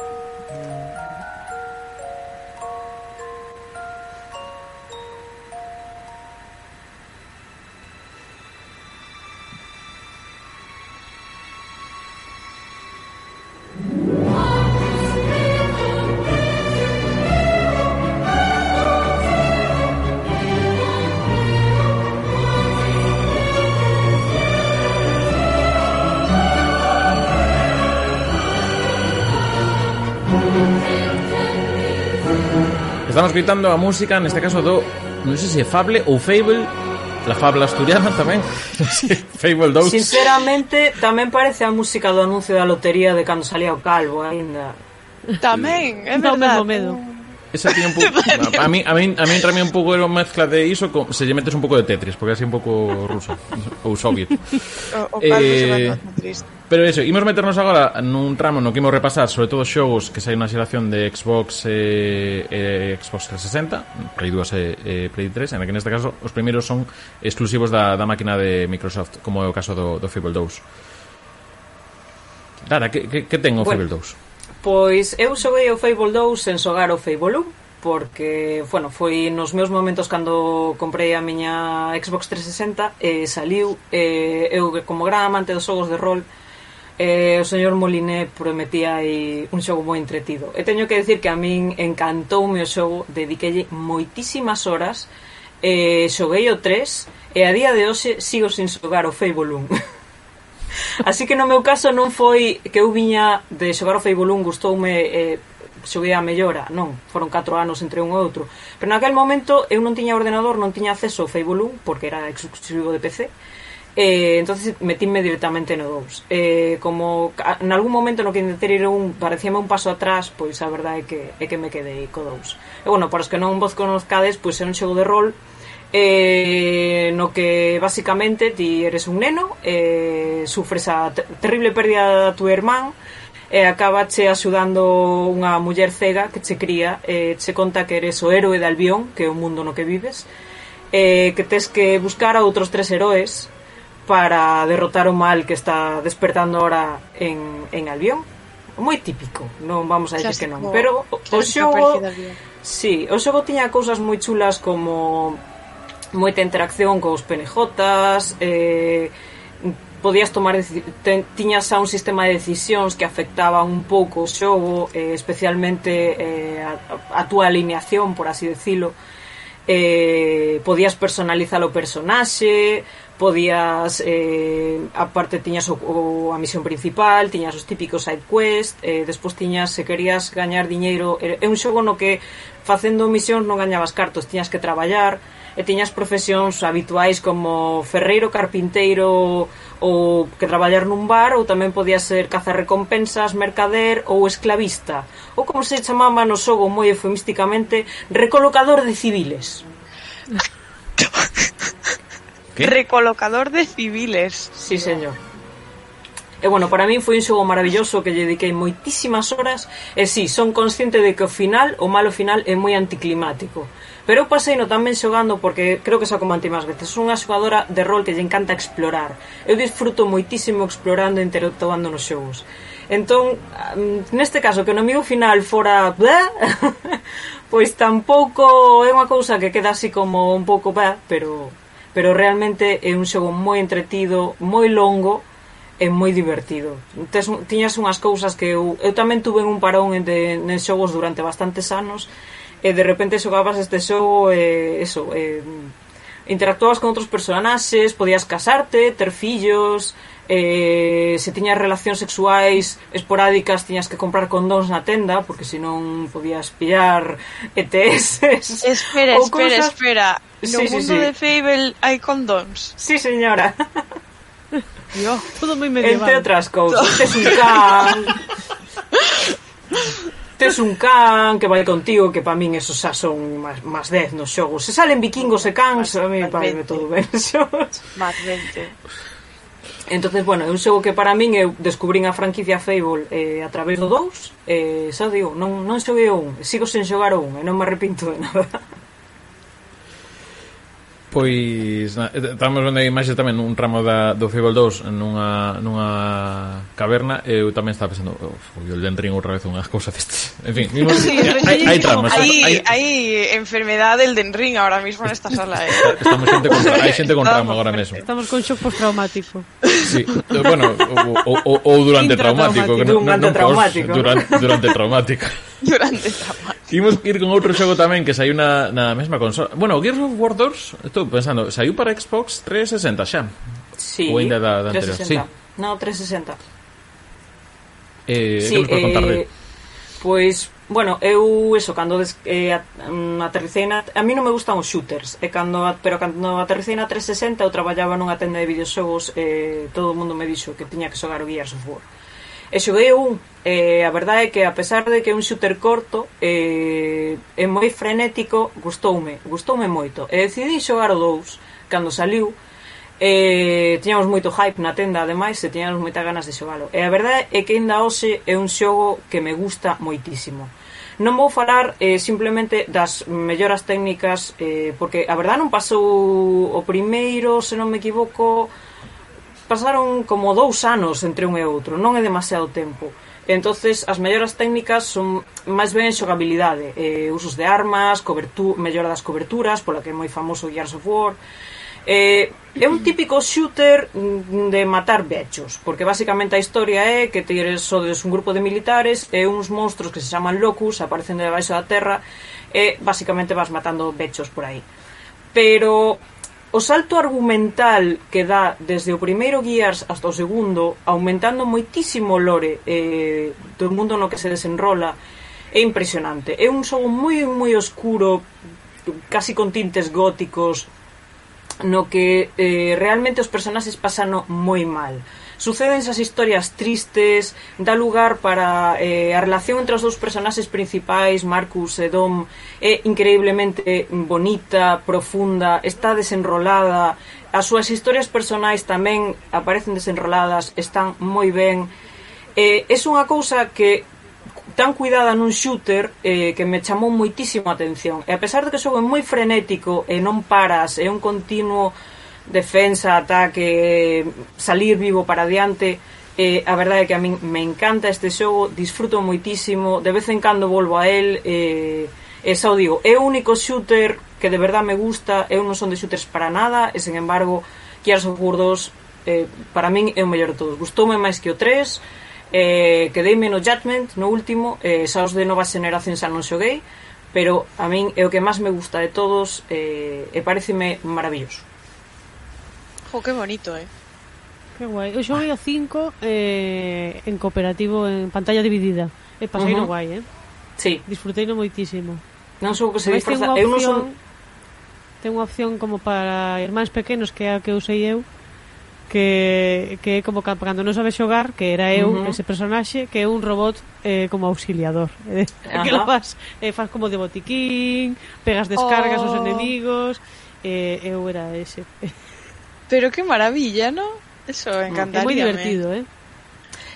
Estamos escutando a música, neste caso do, non sei se é Fable ou Fable, La fabla asturiana tamén <laughs> Fable 2 Sinceramente tamén parece a música do anuncio da lotería De cando salía o calvo aínda Tamén, é verdade no medo. Esa tiña un <laughs> pouco a mí a mí a mí entra un pouco era mezcla de iso con se lle metes un pouco de Tetris, porque así un pouco ruso ou soviet. O, o calvo eh, se va eh, triste. Pero eso, imos meternos agora nun ramo no que imos repasar sobre todo xogos que saíron na xeración de Xbox eh, eh, Xbox 360, Play 2 e eh, Play 3, en que neste caso os primeiros son exclusivos da, da máquina de Microsoft, como é o caso do, do Fable 2. Dara, que, que, que ten o bueno, Fable 2? Pois eu xoguei o Fable 2 sen xogar o Fable 1, porque, bueno, foi nos meus momentos cando comprei a miña Xbox 360 e saliu e eu como gran amante dos xogos de rol eh, o señor Moliné prometía aí un xogo moi entretido. E teño que decir que a min encantoume o xogo, dediquelle moitísimas horas, eh, xoguei o 3, e a día de hoxe sigo sin xogar o Fable 1. <laughs> Así que no meu caso non foi que eu viña de xogar o Fable 1, gustoume eh, xoguei a mellora, non, foron 4 anos entre un e outro. Pero naquel momento eu non tiña ordenador, non tiña acceso ao Fable 1, porque era exclusivo de PC, Eh, entonces metíme directamente no 2 eh, como en algún momento no que ter ir un parecíame un paso atrás pois a verdade é que, é que me quedei co 2 e bueno, para os que non vos conozcades pois é un xogo de rol eh, no que basicamente ti eres un neno eh, sufres a terrible pérdida da tua irmán e acaba che axudando unha muller cega que che cría e eh, che conta que eres o héroe de Albión que é o mundo no que vives eh, que tes que buscar a outros tres heróis para derrotar o mal que está despertando ahora en, en Albión moi típico, non vamos a decir que non, pero o xogo Sí, o xogo tiña cousas moi chulas como moita interacción cos PNJs, eh, podías tomar tiñas a un sistema de decisións que afectaba un pouco o xogo, eh, especialmente eh, a, a túa alineación, por así decilo. Eh, podías personalizar o personaxe, podías eh, aparte tiñas o, o, a misión principal tiñas os típicos side quest eh, despois tiñas se querías gañar diñeiro é un xogo no que facendo misións non gañabas cartos tiñas que traballar e tiñas profesións habituais como ferreiro, carpinteiro ou que traballar nun bar ou tamén podía ser cazar recompensas, mercader ou esclavista ou como se chamaba no xogo moi eufemísticamente recolocador de civiles. <laughs> ¿Qué? Recolocador de civiles. Sí, señor. E bueno, para min foi un xogo maravilloso que lle dediquei moitísimas horas e si, sí, son consciente de que o final, o malo final é moi anticlimático. Pero eu pasei no tamén xogando porque creo que xa comentei máis veces. Son unha xogadora de rol que lle encanta explorar. Eu disfruto moitísimo explorando e interactuando nos xogos. Entón, neste caso, que o enemigo final fora... <laughs> pois tampouco é unha cousa que queda así como un pouco... Pero pero realmente é un xogo moi entretido, moi longo e moi divertido. Tes, tiñas unhas cousas que eu, eu tamén tuve un parón en de, en xogos durante bastantes anos e de repente xogabas este xogo e eso, e, interactuabas con outros personaxes, podías casarte, ter fillos, eh, se tiñas relacións sexuais esporádicas tiñas que comprar condóns na tenda porque senón podías pillar ETS espera, <laughs> espera, cosas... espera. No sí, mundo sí, sí. de Fable hai condóns? Sí señora. <laughs> Yo, todo moi medieval. entre outras cousas tes un can. <laughs> Tes un can que vai contigo que para min esos xa son máis, máis 10 nos xogos. Se salen vikingos e cans a mí parece todo ben xogos. Máis 20 entonces bueno, é un xogo que para min eu descubrín a franquicia Fable eh, a través do 2 eh, xa digo, non, non xoguei o 1 sigo sen xogar o 1 e non me arrepinto de nada. <laughs> Pois na, eh, estamos vendo a imaxe tamén nun ramo da, do Fable 2 nunha, nunha caverna e eu tamén estaba pensando oh, foi o Elden Ring outra vez unhas cousas destes en fin, mismo, <laughs> sí, hai, hai tramas hai, hai, hai enfermedade Elden Ring ahora mismo nesta sala eh. estamos xente con, hai xente con trama agora mesmo. Estamos con shock postraumático. Sí, eh, bueno, ou, ou, ou durante traumático, que non, non, non, pois, durante traumático. durante, durante traumático. <laughs> durante esa parte. Imos ir con outro xogo tamén que saiu na, na mesma consola. Bueno, Gears of War 2, estou pensando, saiu para Xbox 360 xa. Sí, Ou ainda da, da anterior. Sí. No, 360. Eh, sí, que nos eh, contar de? Pois, bueno, eu eso, cando des, eh, mm, aterricei na... A mí non me gustan os shooters, e cando, pero cando aterricei na 360 eu traballaba nunha tenda de videoxogos eh, todo o mundo me dixo que tiña que xogar o Gears of War. E xoguei un, e a verdade é que a pesar de que é un shooter corto, eh, é moi frenético, gustoume, gustoume moito. E decidí xogar o 2 cando saliu, e tiñamos moito hype na tenda ademais e tiñamos moitas ganas de xogalo e a verdade é que ainda hoxe é un xogo que me gusta moitísimo non vou falar eh, simplemente das melloras técnicas eh, porque a verdade non pasou o primeiro se non me equivoco pasaron como dous anos entre un e outro, non é demasiado tempo. Entonces, as melloras técnicas son máis ben xogabilidade, eh, usos de armas, cobertu, mellora das coberturas, pola que é moi famoso Gears of War. Eh, é un típico shooter mm, de matar bechos, porque basicamente a historia é que tires sodes un grupo de militares e uns monstruos que se chaman locus aparecen debaixo da terra e basicamente vas matando bechos por aí. Pero O salto argumental que dá desde o primeiro Gears hasta o segundo, aumentando moitísimo o lore eh, do mundo no que se desenrola, é impresionante. É un xogo moi moi oscuro, casi con tintes góticos, no que eh, realmente os personaxes pasan moi mal. Eh, suceden esas historias tristes, dá lugar para eh, a relación entre os dous personaxes principais, Marcus e Dom, é increíblemente bonita, profunda, está desenrolada, as súas historias personais tamén aparecen desenroladas, están moi ben. Eh, é unha cousa que tan cuidada nun shooter eh, que me chamou moitísimo a atención. E a pesar de que xogo moi frenético e non paras, é un continuo defensa, ataque, salir vivo para adiante. Eh, a verdade é que a min me encanta este xogo, disfruto moitísimo, de vez en cando volvo a él, eh, e xa o digo, é o único shooter que de verdad me gusta, eu non son de shooters para nada, e sen embargo, Gears of War 2, eh, para min é o mellor de todos. Gustoume máis que o 3, eh, quedei no Judgment, no último, eh, xa os de nova xeneración xa non xoguei, pero a min é o que máis me gusta de todos, eh, e pareceme maravilloso. Jo, que bonito, eh. Que guai. Eu xoguei o 5 eh, en cooperativo, en pantalla dividida. E pasei no uh -huh. guai, eh? Sí. Disfrutei no moitísimo. Non sou que se disfraza. Eu non son... Ten unha opción como para irmáns pequenos que é a que usei eu que, que é como cando non sabes xogar que era eu, uh -huh. ese personaxe que é un robot eh, como auxiliador <laughs> eh, que lo vas, eh, faz como de botiquín pegas descargas oh. aos enemigos eh, eu era ese <laughs> Pero que maravilla, ¿no? Eso encantaría. É moi divertido, eh?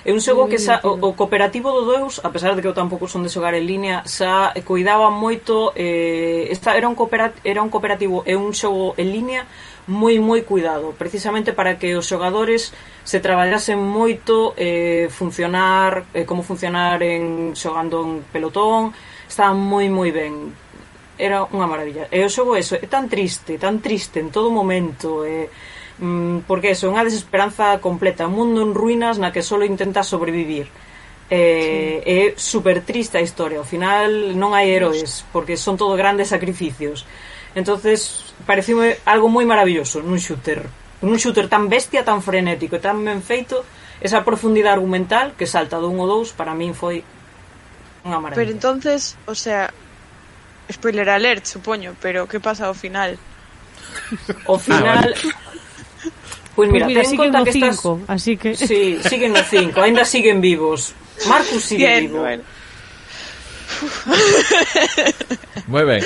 É un xogo que xa, o, o cooperativo do Deus, a pesar de que eu tampouco son de xogar en línea, xa cuidaba moito eh, esta era un cooperativo, era un cooperativo e un xogo en línea moi moi cuidado, precisamente para que os xogadores se traballasen moito eh, funcionar, eh, como funcionar en xogando en pelotón, está moi moi ben. Era unha maravilla. E o xogo eso, é tan triste, tan triste en todo momento, eh, Mm, porque eso, unha desesperanza completa, un mundo en ruínas na que só intenta sobrevivir. Eh, sí. É super triste a historia, ao final non hai heróis, porque son todo grandes sacrificios. Entonces, pareceu algo moi maravilloso nun shooter. Nun shooter tan bestia, tan frenético e tan ben feito, esa profundidade argumental que salta dun ou dous, para min foi unha maravilla. Pero entonces, o sea, spoiler alert, supoño, pero que pasa ao final? O final, ah, vale. Pois mira, pues mira ten siguen conta no que cinco, estás... así que... Sí, siguen no cinco, ainda siguen vivos. Marcus sigue Bien, vivo. Bueno. Moi ben.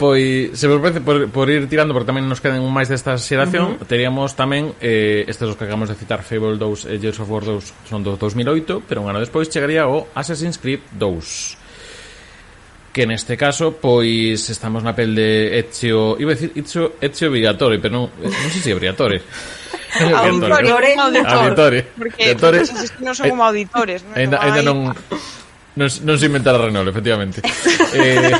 Pois, se vos parece, por, por ir tirando, porque tamén nos quedan un máis desta xeración, uh -huh. teríamos tamén, eh, estes os que acabamos de citar, Fable 2 e eh, Gears of War 2, son do 2008, pero un ano despois chegaría o Assassin's Creed 2 que neste caso pois estamos na pel de Ezio, iba a decir Ezio, Ezio Vigatore, pero non, eh, non sei se é Briatore. <laughs> Auditore, auditore, porque auditore. non son como auditores, non? Ainda, ainda non, non, non se inventara Renault, efectivamente. <laughs> eh,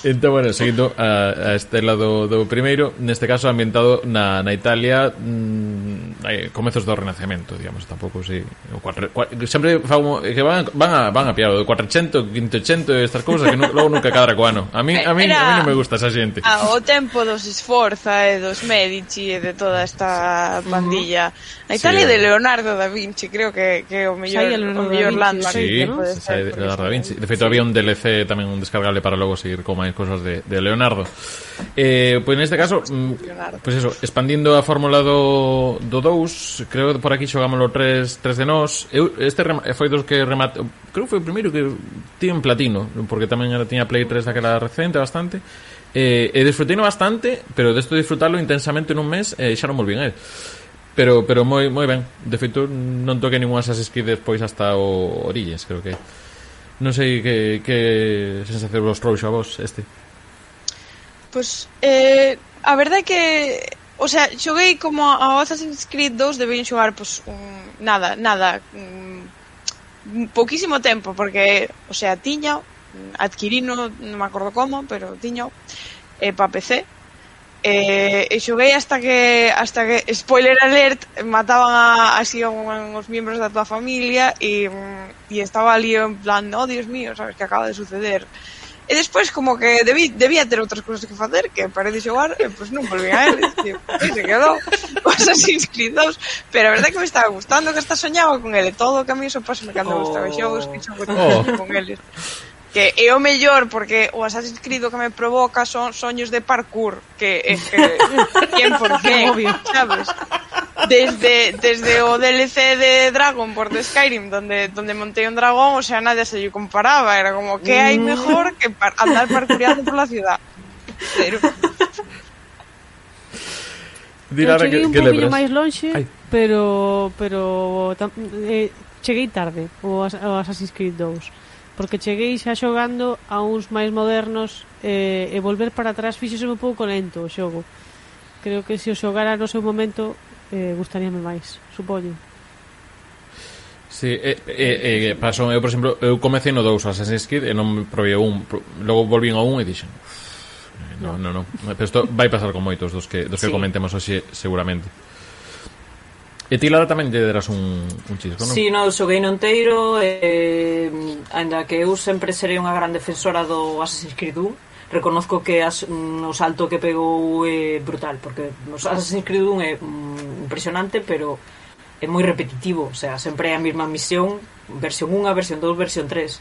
Entón, bueno, seguindo a, a este lado do primeiro Neste caso ambientado na, na Italia mm, eh, comezos do Renacemento, digamos, tampouco sei, o cuatro, cua, sempre fago que van van a, van a piar o 400, 500 estas cousas que logo nunca cadra co ano. A mí a mí Era... a mí non me gusta esa xente. Ah, o tempo dos Sforza e dos Medici e de toda esta pandilla. A Italia sí, de Leonardo da Vinci, creo que que o mellor o mellor landmark sí, que pode ser. De, Leonardo da Vinci. De feito sí. había un DLC tamén un descargable para logo seguir con máis cosas de de Leonardo. Eh, pois pues neste caso, pois pues eso, expandindo a fórmula do do 2, creo que por aquí xogámoslo 3, 3 de nós. Eu este eh, foi dos que remate, creo que foi o primeiro que tiven platino, porque tamén tiña Play 3 daquela recente bastante. Eh, e disfrutei bastante, pero desto disfrutarlo intensamente nun mes, eh, xa non moi bien, eh. Pero pero moi moi ben. De feito non toque ningún Assassin's Creed despois hasta o Origins, creo que. Non sei que que sensación vos trouxo a vos este. Pois pues, eh a verdade é que O sea, xoguei como a Assassin's Creed 2 debín xogar, pois, pues, un, nada, nada, un, poquísimo tempo, porque, o sea, tiña, adquirino, non me acordo como, pero tiña, eh, pa PC, eh, e xoguei hasta que, hasta que, spoiler alert, mataban a, así a os membros da tua familia e, mm, e estaba ali en plan, oh, Dios mío, sabes que acaba de suceder. E despois como que debí, debía ter outras cousas que facer que parei de xogar e pois non volví a eles e pois, se quedou os Assassin's 2 pero a verdade é que me estaba gustando que hasta soñaba con ele todo o camino só pasame cando oh. gustaba xogos que xogo oh. con eles que é o mellor porque o Assassin's Creed o que me provoca son soños de parkour que é que 100% <laughs> obvio, sabes? Desde, desde o DLC de Dragon por de Skyrim donde, donde montei un dragón, o sea, nadie se lle comparaba era como, que hai mm. mejor que par andar parkourando pola ciudad? Pero Dirá que, que le máis lonxe, Ay. pero pero tam, eh, cheguei tarde o, o Assassin's Creed 2 porque cheguei xa xogando a uns máis modernos eh, e volver para atrás fixese un pouco lento o xogo. Creo que se o xogara no seu momento eh, gustaríame máis, supoño. Sí, eh, eh, eh, pasou, eu, por exemplo, eu comecei no 2 Assassin's Creed e non probei o 1, logo volvín ao 1 e dixen, no, no, no. Pero isto vai pasar con moitos dos que dos que sí. comentemos hoxe seguramente. E ti, Lara, tamén lle deras un, un chisco, non? Si, sí, non, xoguei no inteiro eh, ainda que eu sempre serei unha gran defensora do Assassin's Creed 1, reconozco que as, mm, o salto que pegou é brutal, porque o Assassin's Creed 1 é mm, impresionante, pero é moi repetitivo, o sea, sempre é a mesma misión, versión 1, versión 2, versión 3.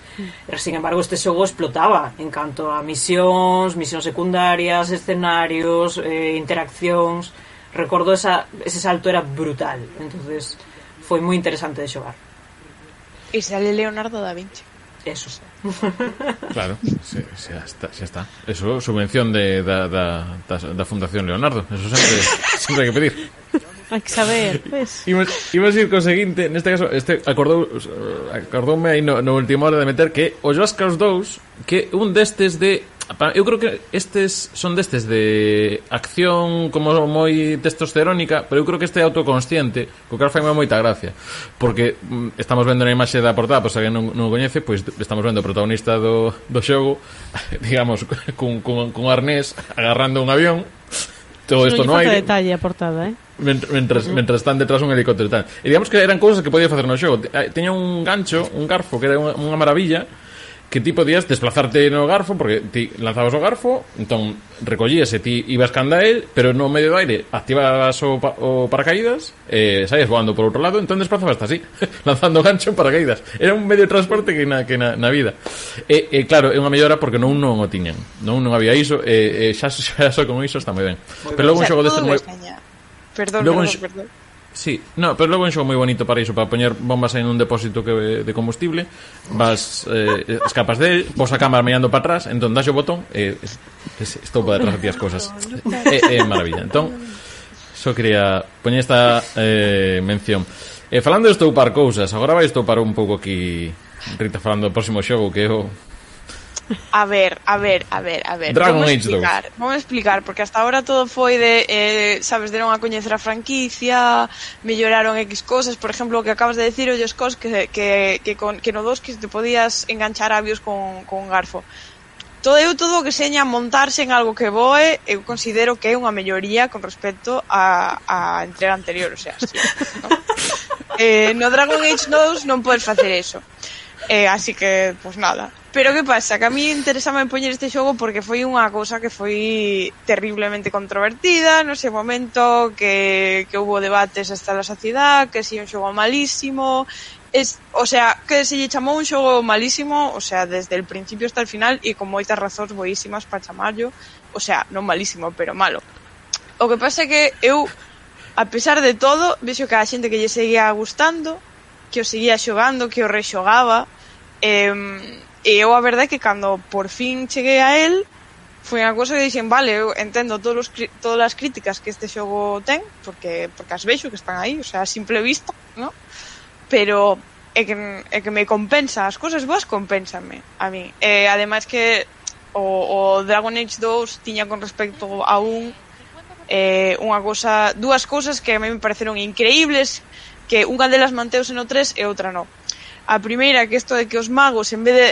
Mm. Sin embargo, este xogo explotaba en canto a misións, misións secundarias, escenarios, eh, interaccións recordo esa, ese salto era brutal entonces foi moi interesante de xogar e sale Leonardo da Vinci eso <laughs> sí. claro, se, se está, xa está. Eso, subvención de, da, da, da Fundación Leonardo. Eso sempre, sempre <laughs> hai que pedir. Hai que saber, pues. Imos, imos ir co seguinte, neste caso, este acordou, acordoume aí no, no último hora de meter que o Josca os dous, que un destes de eu creo que estes son destes de acción como moi testosterónica, pero eu creo que este é autoconsciente, co que fai moita gracia, porque mm, estamos vendo na imaxe da portada, pois alguén non, non o coñece, pois estamos vendo o protagonista do, do xogo, <laughs> digamos, cun, cun, cun arnés agarrando un avión, todo isto no aire. detalle a portada, eh? Mentras, mentras están detrás un helicóptero e tal. E digamos que eran cousas que podía facer no xogo. Eh, teña un gancho, un garfo, que era unha, unha maravilla, que ti podías desplazarte no garfo porque ti lanzabas o garfo, entón recollías e ti ibas canda el, pero no medio do aire activabas o, pa o paracaídas e eh, saías voando por outro lado, entón desplazabas así, <laughs> lanzando gancho en paracaídas. Era un medio de transporte que na, que na, na vida. E, e claro, é unha mellora porque non non o tiñan. Non non había iso, e, e xa, <laughs> xa, xa, xa con iso está moi ben. Pero logo un xogo destes moi... Perdón, Luego, perdón, perdón. Sí, no, pero logo é un xogo moi bonito para iso, para poñer bombas en un depósito que de combustible, vas eh, eh escapas del, pos a cámara mirando para atrás, entón das o botón e eh, estou para detrás de as cousas. É eh, eh, maravilla. Entón, só quería poñer esta eh, mención. E eh, falando de estoupar cousas, agora vai estoupar un pouco aquí Rita falando do próximo xogo que é o A ver, a ver, a ver, a ver. Dragon vamos Age explicar, 2. Vamos explicar, porque hasta ahora todo foi de, eh, sabes, deron a coñecer a franquicia, melloraron X cosas, por exemplo, o que acabas de decir, olles cos que, que, que, con, que no dos que te podías enganchar avios con, con garfo. Todo eu todo o que seña montarse en algo que voe, eu considero que é unha melloría con respecto a, a entrega anterior, o sea, sí, ¿no? <laughs> eh, no Dragon Age 2 non podes facer eso. Eh, así que, pues nada. Pero que pasa? Que a mí interesaba poñer este xogo porque foi unha cousa que foi terriblemente controvertida no ese momento que, que hubo debates hasta la saciedad, que si un xogo malísimo, es, o sea, que se lle chamou un xogo malísimo, o sea, desde el principio hasta el final e con moitas razóns boísimas para chamallo, o sea, non malísimo, pero malo. O que pasa é que eu, a pesar de todo, vexo que a xente que lle seguía gustando, que o seguía xogando, que o rexogaba, E, e eu a verdade é que cando por fin cheguei a él, foi unha cousa que dixen, vale, eu entendo todos os, todas as críticas que este xogo ten, porque, porque as vexo que están aí, o sea, a simple vista, no? pero é que, é que me compensa, as cousas boas compénsame a mí. E, ademais que o, o Dragon Age 2 tiña con respecto a un eh, unha cousa, dúas cousas que a mí me pareceron increíbles, que unha delas manteuse no 3 e outra no. A primeira, que isto de que os magos, en vez de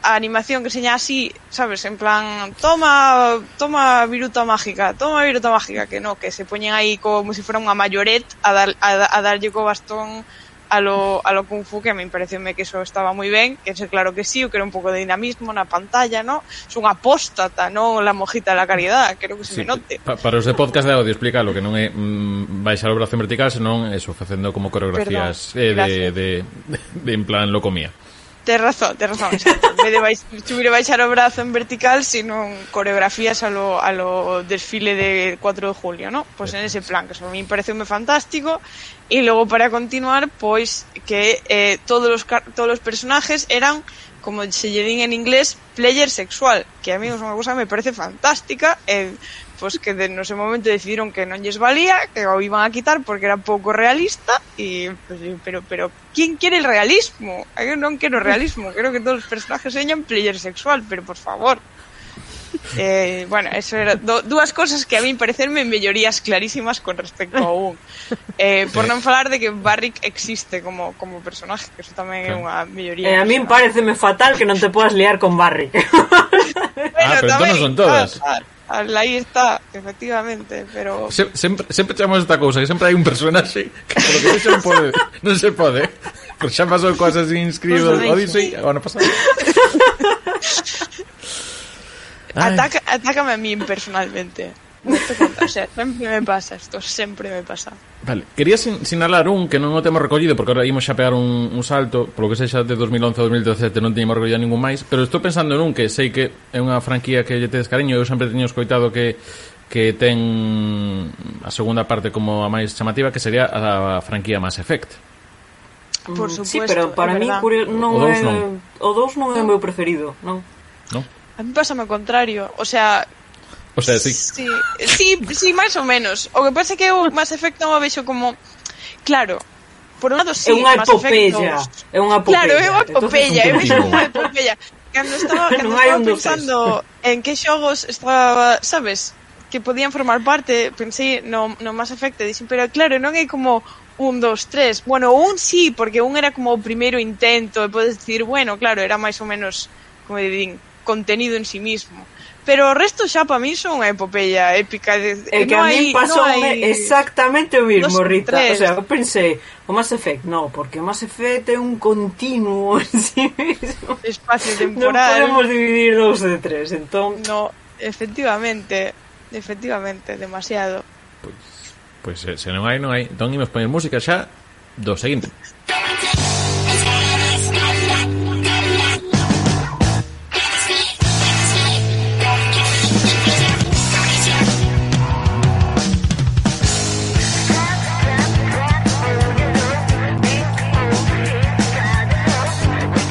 a animación que seña así, sabes, en plan, toma, toma viruta mágica, toma viruta mágica, que no, que se poñen aí como se fora unha mayoret a, dar, a, a darlle co bastón a lo, a lo Kung Fu, que a mí pareceme que eso estaba moi ben, que ese claro que sí, o que era un pouco de dinamismo na pantalla, ¿no? Es unha apóstata, non la mojita da caridad, creo que se sí, me note. Pa, para os de podcast de audio, explica lo que non é mm, baixar o brazo en vertical, senón eso, facendo como coreografías Perdón, eh, de, de, de, de, en plan locomía. Tes razón, tes razón, exacto. En vez de baix, subir e baixar brazo en vertical, sino coreografías a lo, a lo desfile de 4 de julio, ¿no? Pues en ese plan, que eso a mí pareceume fantástico. Y luego para continuar, pues que eh, todos, car- todos los personajes eran, como se lle en inglés, player sexual, que a mí é unha cosa me parece fantástica. Pues que de, no ese momento decidiron que non lles valía, que o iban a quitar porque era pouco realista y pues, pero pero ¿quién quiere el realismo? Eu non quero realismo, creo que todos os personajes señan player sexual, pero por favor. Eh, bueno, eso era do, dúas cosas que a mí parecerme mellorías clarísimas con respecto a un. Eh, por non falar de que Barrick existe como, como personaje, que eso tamén é unha melloría. Eh, a min pareceme fatal que non te podas liar con Barry. <laughs> Ah, pero entón non son todas. Ah, ah, Aí está, efectivamente, pero se, sempre sempre chamamos esta cousa, que sempre hai un personaxe que polo que non pode, non se pode. Pero xa pasou cousas inscritos no Odyssey, agora pasado. Ataca, atácame a mí personalmente. Isto conta, o sea, sempre me pasa isto, sempre me pasa. Vale, quería sin sinalar un que non o temos recollido porque agora ímos xa pegar un, un salto, polo que sexa de 2011 a 2017 non teñemos recollido ningún máis, pero estou pensando nun que sei que é unha franquía que lle tedes cariño, eu sempre teño escoitado que que ten a segunda parte como a máis chamativa que sería a franquía Mass Effect. Por mm, supuesto, sí, pero para mí curio, non o é non. o 2 non é o meu preferido, non? Non. A mí pásame o contrario, o sea, O sea, sí. Sí, sí, sí máis ou menos. O que pasa é que eu Mass Effect non o vexo como... Claro, por un lado sí, é unha epopeya, é unha epopeya. Claro, é unha epopeya, é unha epopeya. Cando estaba, <laughs> cando estaba pensando en que xogos estaba, sabes, que podían formar parte, pensei no, no Mass Effect, dixen, pero claro, non é como un, dos, tres. Bueno, un sí, porque un era como o primeiro intento, e podes dicir, bueno, claro, era máis ou menos, como din, contenido en sí mismo. Pero o resto xa para min son unha epopeia épica. De, é que no a mí pasou no hai... exactamente o mismo, Dos, Rita. Tres. O sea, eu pensei, o Mass Effect, no, porque o Mass Effect é un continuo <laughs> en sí mismo. Espacio temporal. Non podemos dividir dous de tres, entón... No, efectivamente, efectivamente, demasiado. Pois, pues, pois pues, eh, se non hai, non hai. Entón, imos poñer música xa do seguinte.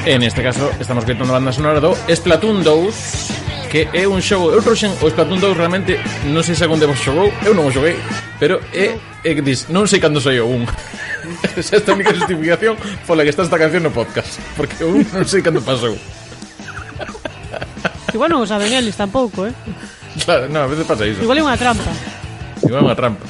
En este caso, estamos gritando a banda sonora do Splatoon 2, que é un xogo... Eu trouxen o Splatoon 2 realmente, non sei se algún de vos xogou, eu non o xoguei, pero é, é que dis, non sei cando saiu o un. <laughs> Esa é a única justificación pola que está esta canción no podcast, porque eu non sei cando pasou. Igual non o saben eles tampouco, eh? Claro, non, a veces pasa iso. Igual é unha trampa. Igual é unha trampa.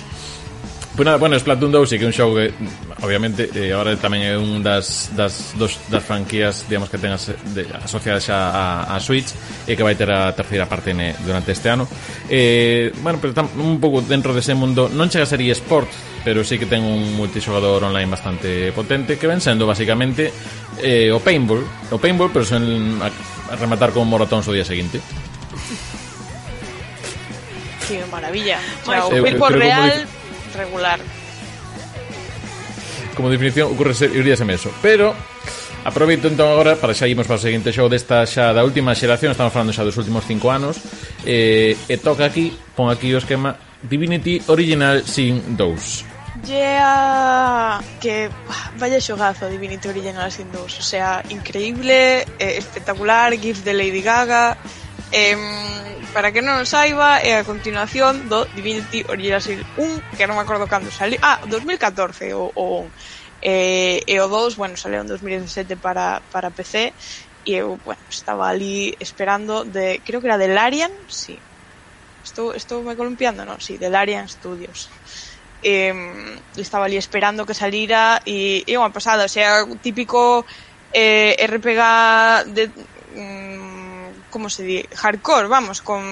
Pues nada, bueno, Splatoon 2 sí que é un xogo que obviamente eh, agora tamén é un das, das, dos, das franquías digamos que ten as, de, asociadas xa a, a Switch e que vai ter a terceira parte ne, eh, durante este ano eh, bueno, pero tam, un pouco dentro dese de mundo non chega a ser eSport pero sí que ten un multixogador online bastante potente que ven sendo basicamente eh, o paintball o paintball pero sen a, a rematar con morotóns o día seguinte Sí, maravilla. O sea, o paintball real, regular. Como definición, ocurre ser meso. Pero Aproveito entón agora para xa imos para o seguinte show desta xa da última xeración, estamos falando xa dos últimos cinco anos, eh, e toca aquí, pon aquí o esquema Divinity Original Sin 2. Yeah, que vaya xogazo Divinity Original Sin 2, o sea, increíble, eh, espectacular, GIF de Lady Gaga, eh, para que non o saiba, é a continuación do Divinity Original Sin 1, que non me acordo cando saliu. Ah, 2014 o, o 1. E, e o 2, bueno, saleu en 2017 para, para PC e eu, bueno, estaba ali esperando de, creo que era de Larian, sí. Estou, estou me columpiando, non? Sí, de Larian Studios eh, estaba ali esperando que salira e é unha pasada, o sea, o típico eh, RPG de mm, como se di, hardcore, vamos, con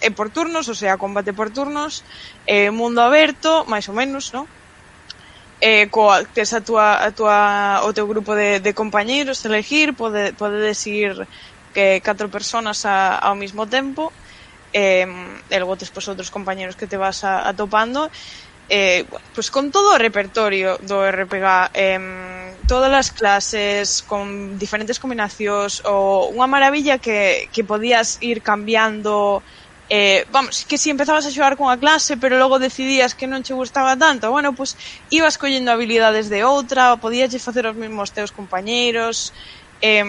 e por turnos, o sea, combate por turnos, eh, mundo aberto, máis ou menos, no? eh, coa, tes a tua, a tua, o teu grupo de, de compañeiros elegir, pode, podedes ir que catro personas a, ao mesmo tempo eh, e logo tes pois, outros compañeros que te vas a, atopando eh, pois con todo o repertorio do RPG eh, todas as clases con diferentes combinacións ou unha maravilla que, que podías ir cambiando eh, vamos, que si empezabas a xogar cunha clase pero logo decidías que non che gustaba tanto bueno, pues, ibas collendo habilidades de outra podías facer os mesmos teus compañeiros eh,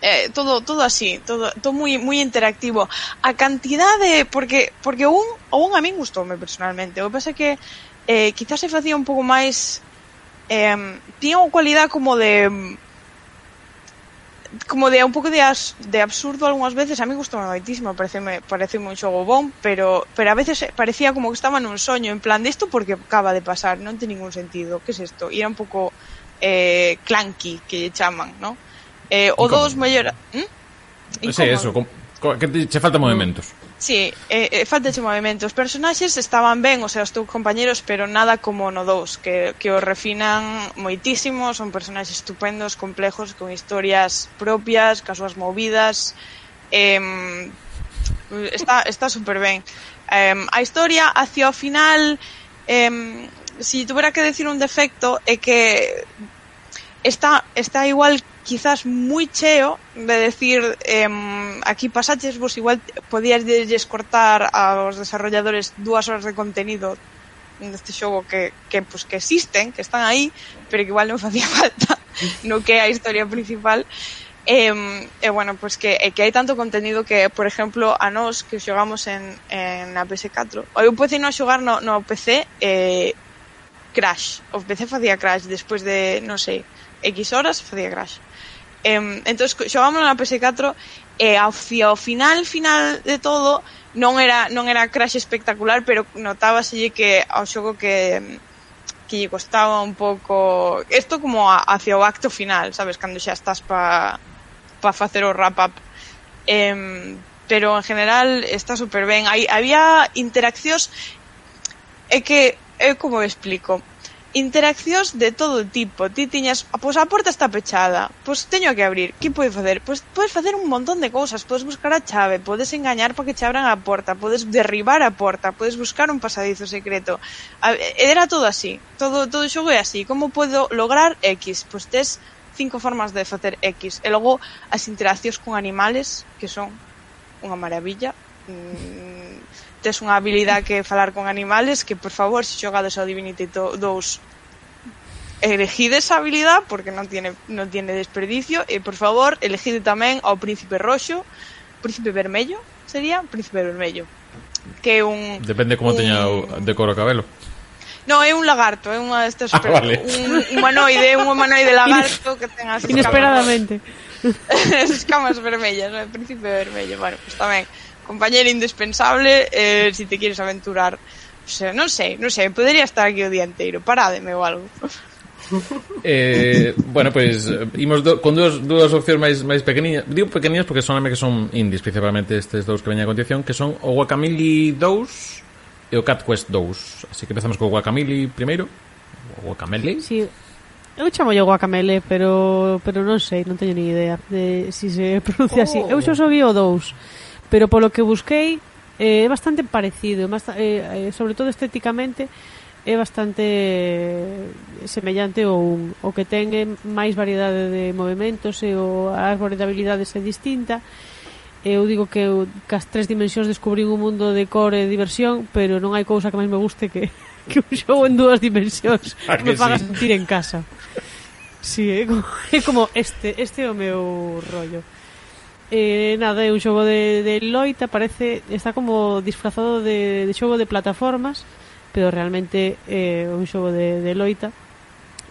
eh, todo todo así, todo todo moi moi interactivo. A cantidade porque porque un un a min gustoume personalmente. O que pasa é que eh, quizás se facía un pouco máis eh, tiña unha cualidade como de como de un pouco de, as, de absurdo algunhas veces, a mí gustou moitísimo, pareceme, pareceme un xogo bon, pero, pero a veces parecía como que estaba nun soño, en plan, disto porque acaba de pasar, non ten ningún sentido, que é es isto? E era un pouco eh, clanky, que lle chaman, no? Eh, o dos mellor... ¿Mm? Sí, eso, com, que te, che falta movimentos. Sí, eh, eh, falta ese movimento. Os personaxes estaban ben, o sea, os teus compañeros, pero nada como no 2, que, que os refinan moitísimo, son personaxes estupendos, complejos, con historias propias, cas súas movidas. Eh, está está super ben. Eh, a historia hacia o final, eh, si tuviera que decir un defecto, é que está, está igual quizás moi cheo de decir eh, aquí pasaches vos igual podíasles cortar aos desarrolladores dúas horas de contenido deste xogo que, que, pues, que existen, que están aí, pero que igual non facía <laughs> falta no que é a historia principal. E, eh, eh, bueno, pues que, eh, que hai tanto contenido que, por exemplo, a nós que xogamos en, en a PS4, eu pude non xogar no, no PC eh, Crash, o PC facía Crash despois de, non sei, X horas facía crash. Eh, entón, xogámoslo na PS4 e ao, ao final, final de todo, non era non era crash espectacular, pero notábaselle que ao xogo que que lle costaba un pouco isto como a, hacia o acto final, sabes, cando xa estás pa pa facer o wrap up. Eh, pero en general está super ben. Hai había interaccións é que eu como explico interaccións de todo tipo. Ti tiñas, pois a porta está pechada, pois teño que abrir, que podes facer? Pois podes facer un montón de cousas, podes buscar a chave, podes engañar para que che abran a porta, podes derribar a porta, podes buscar un pasadizo secreto. A, era todo así, todo todo o xogo é así. Como podo lograr X? Pois tes cinco formas de facer X. E logo as interaccións con animales, que son unha maravilla. Mm, tes unha habilidade que falar con animales, que por favor, se xogades ao Divinity 2, elegide esa habilidade porque non tiene non tiene desperdicio e por favor, elegide tamén ao príncipe roxo, príncipe vermello, sería príncipe vermello. Que un Depende como un... teña o decoro cabelo. No, é un lagarto, é unha destes <laughs> ah, vale. un humanoide, un humanoide lagarto que ten as inesperadamente. Escamas, <laughs> escamas vermellas, o príncipe vermello, bueno, pues tamén compañero indispensable eh, si te quieres aventurar. O sea, non sei, non sei, podería estar aquí o día inteiro, parádeme ou algo. Eh, bueno, pois pues, eh, imos do, con dúas dúas opcións máis máis pequeniñas. Digo pequeniñas porque son que son indies, principalmente estes dous que veñen a continuación, que son o Guacamili 2 e o Cat Quest 2. Así que empezamos co Guacamili primeiro. O Guacamele? Sí. Eu chamo yo Guacamele, pero pero non sei, non teño ni idea de si se pronuncia oh. así. Eu xo so vi o 2 pero polo que busquei eh, é bastante parecido, bast eh, eh, sobre todo estéticamente é bastante eh, semellante ao un. O que ten é máis variedade de movimentos e o, a habilidades é distinta. Eu digo que eu, cas tres dimensións descubrí un mundo de cor e diversión, pero non hai cousa que máis me guste que, <laughs> que un show en dúas dimensións <laughs> que me faga sí? sentir en casa. Sí, é como, <laughs> é como este, este é o meu rollo. Eh, nada, é un xogo de, de loita, parece, está como disfrazado de, de xogo de plataformas, pero realmente é eh, un xogo de, de loita.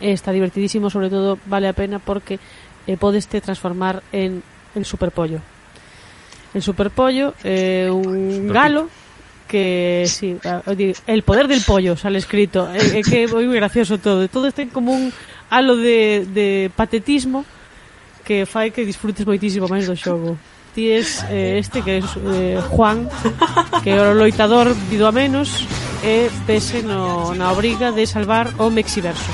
Eh, está divertidísimo, sobre todo vale a pena porque eh, podes te transformar en el superpollo. El superpollo é eh, un galo que sí, el poder del pollo sale escrito, é eh, que é moi gracioso todo, todo está como un halo de, de patetismo que fai que disfrutes moitísimo máis do xogo. Ti es eh, este que es eh, Juan que é o loitador vido a menos e pese no, na obriga de salvar o Mexiverso.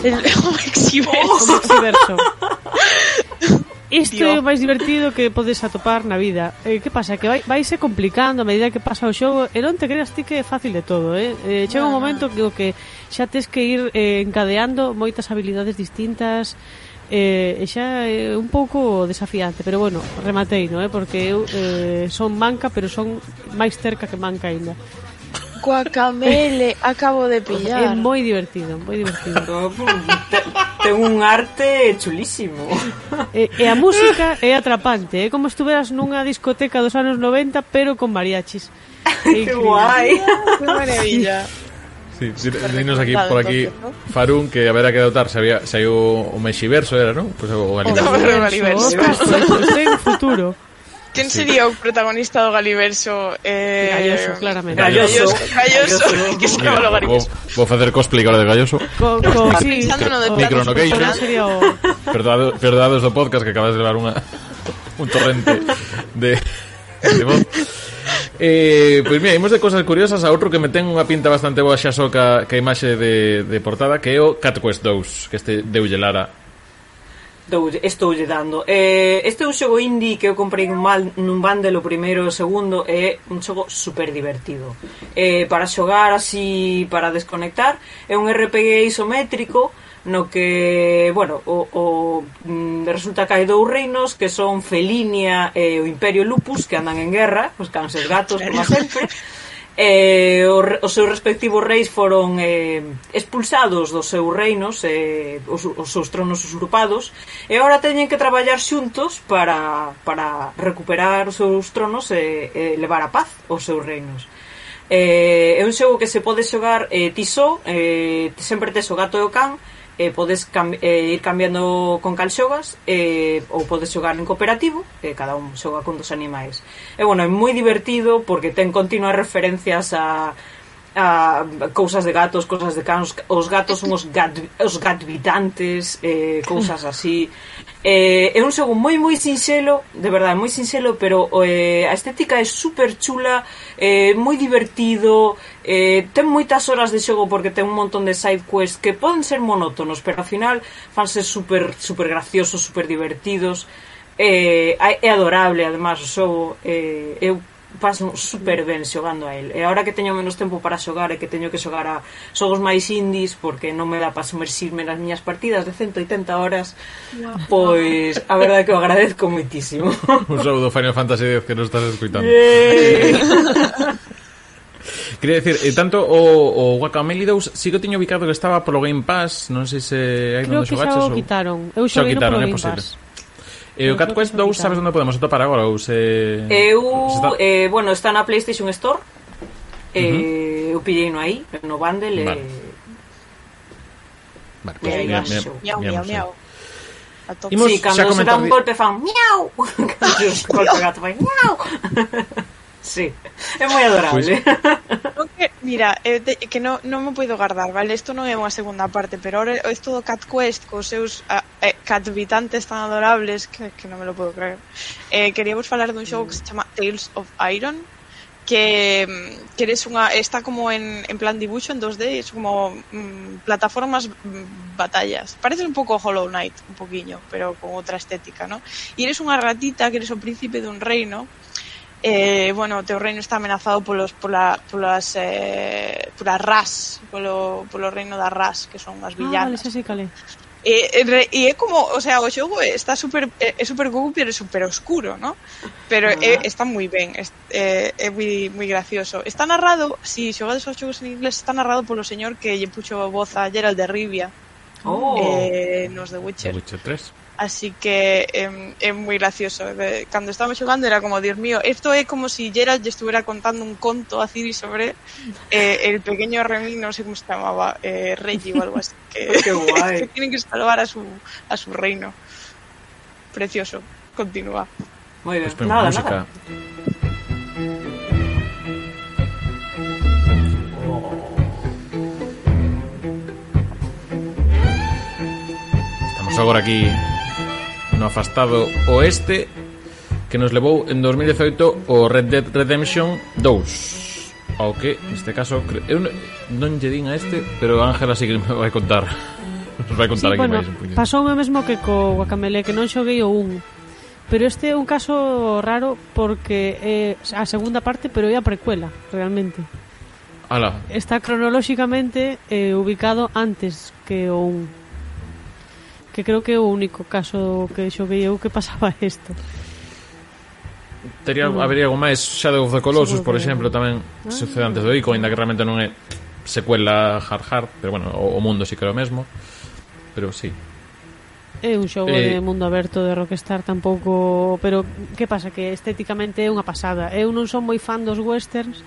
El, <laughs> o Mexiverso. O Mexiverso. Isto é o máis divertido que podes atopar na vida. Eh, que pasa? Que vai, vai se complicando a medida que pasa o xogo. E non te creas ti que é fácil de todo, eh? eh chega un momento que, que xa tes que ir eh, encadeando moitas habilidades distintas, eh, e xa é un pouco desafiante, pero bueno, rematei, no, eh, porque eu eh, son manca, pero son máis cerca que manca aínda. Guacamele, <laughs> acabo de pillar. É moi divertido, moi divertido. <laughs> Oh, ten un arte chulísimo. <laughs> E, e a música é atrapante, é como estuveras nunha discoteca dos anos 90, pero con mariachis. que guai. Que maravilla. Sí. Sí, dinos aquí, por aquí, Farun, que a ver a qué dotar, se había, se había un mexiverso, era, ¿no? Pues, o Galiverso. No, futuro. ¿Quién sí. sería el protagonista do Galiverso? Eh... Galloso, claramente. Galloso. Galloso, galloso <laughs> que se llama o Galiverso. Vou facer cosplay agora de Galloso. Co, co, sí. Micronocation. Perdado, perdados do podcast que acabas de levar unha, un torrente de eh, pois mira, imos de cosas curiosas a outro que me ten unha pinta bastante boa xa só ca, ca imaxe de, de portada que é o Cat Quest 2 que este deulle Lara. Estou lle dando. Eh, Este é un xogo indie que eu comprei un mal nun bundle o primeiro e o segundo É un xogo super divertido eh, Para xogar así, para desconectar É un RPG isométrico no que, bueno, o, o mm, resulta que hai dous reinos que son Felinia e o Imperio Lupus que andan en guerra, os cans e gatos como sempre. <laughs> Eh, o, os seus respectivos reis foron eh, expulsados dos seus reinos eh, os, os seus tronos usurpados e agora teñen que traballar xuntos para, para recuperar os seus tronos e, e levar a paz os seus reinos eh, é un xogo que se pode xogar eh, ti só eh, sempre tes o gato e o can eh, podes cam eh, ir cambiando con cal xogas eh, ou podes xogar en cooperativo e eh, cada un xoga con dos animais. E bueno, é moi divertido porque ten continuas referencias a a cousas de gatos, cousas de cans, os gatos son os, gat, os gatvitantes, eh, cousas así. Eh, é un xogo moi moi sinxelo, de verdade, moi sinxelo, pero eh, a estética é super chula, eh, moi divertido, eh, ten moitas horas de xogo porque ten un montón de side quests que poden ser monótonos, pero ao final fanse super, super graciosos, super divertidos, eh, é adorable, además, o xogo, eh, eu paso super ben xogando a él. E agora que teño menos tempo para xogar e que teño que xogar a xogos máis indies porque non me dá para sumerxirme nas miñas partidas de 180 horas, wow. pois a verdade que o agradezco moitísimo. Un saludo Final Fantasy X que non estás escuitando. Yeah. <laughs> Quería decir, eh, tanto o, o Guacamele 2 sí que teño ubicado que estaba polo Game Pass, non sei se hai Creo onde xogaches. Creo que xa o quitaron. Eu xoguei no polo Game Pass. E o Cat Quest 2 sabes onde podemos atopar agora ou se Eu se está... eh bueno, está na PlayStation Store. Eh, uh -huh. eu pilleino aí, no bundle vale. e Vale, pues, miau, miau, miau, miau. Imos, sí, cando se dá un golpe fan miau. <laughs> golpe gato vai miau. <laughs> Sí, é moi adorable. Pois... que, mira, eh, de, que non non me poido guardar, vale? Isto non é unha segunda parte, pero ahora isto do Cat Quest cos seus a, eh, catvitantes tan adorables que, que non me lo podo creer. Eh, queríamos falar dun xogo que se chama Tales of Iron, que mm, que eres unha está como en, en plan dibuixo en 2D, es como mm, plataformas mm, batallas. Parece un pouco Hollow Knight, un poquiño, pero con outra estética, ¿no? E eres unha ratita que eres o príncipe dun reino eh, bueno, o teu reino está amenazado polos pola, polas eh, polas ras, polo, polo reino das ras, que son as villanas. Ah, vale, xa sei. E, e, e é como, o sea, o xogo está super é, eh, é super goofy, pero é super oscuro, ¿no? Pero ah. Eh, é, está moi ben, é, é moi moi gracioso. Está narrado, si xogades os xogos en inglés, está narrado polo señor que lle puxo voz a Geralt de Rivia. Oh. Eh, nos The Witcher. The Witcher 3. Así que é, é moi gracioso. De- Cando estábamos xogando era como, Dios mío, esto é como si Geralt lle estuviera contando un conto a Ciri sobre eh, el pequeño Remy, no sé cómo se llamaba, eh, Reggie o algo así. Que, <laughs> Qué guay. <laughs> que tienen que salvar a su, a su reino. Precioso. Continúa. moi ben, Despois nada, música nada Estamos agora aquí no afastado oeste que nos levou en 2018 o Red Dead Redemption 2 ao que neste caso eu non lle din a este pero Ángela sí que me vai contar. <laughs> Nos vai contar sí, aquí bueno, máis un pasou o mesmo que co Guacamele que non xoguei o 1 pero este é un caso raro porque é a segunda parte pero é a precuela realmente. Ala. Está cronolóxicamente eh, ubicado antes que o 1 que creo que é o único caso que xoguei eu que pasaba <laughs> isto. Tería, mm. Habería algo máis Shadow of the Colossus, Seguro por exemplo, tamén ah, sucede antes do Ico, ainda que realmente non é secuela hard hard, pero bueno, o, o mundo sí que é o mesmo. Pero sí. É un xogo eh... de mundo aberto de Rockstar tampouco, pero que pasa que estéticamente é unha pasada. Eu non son moi fan dos westerns,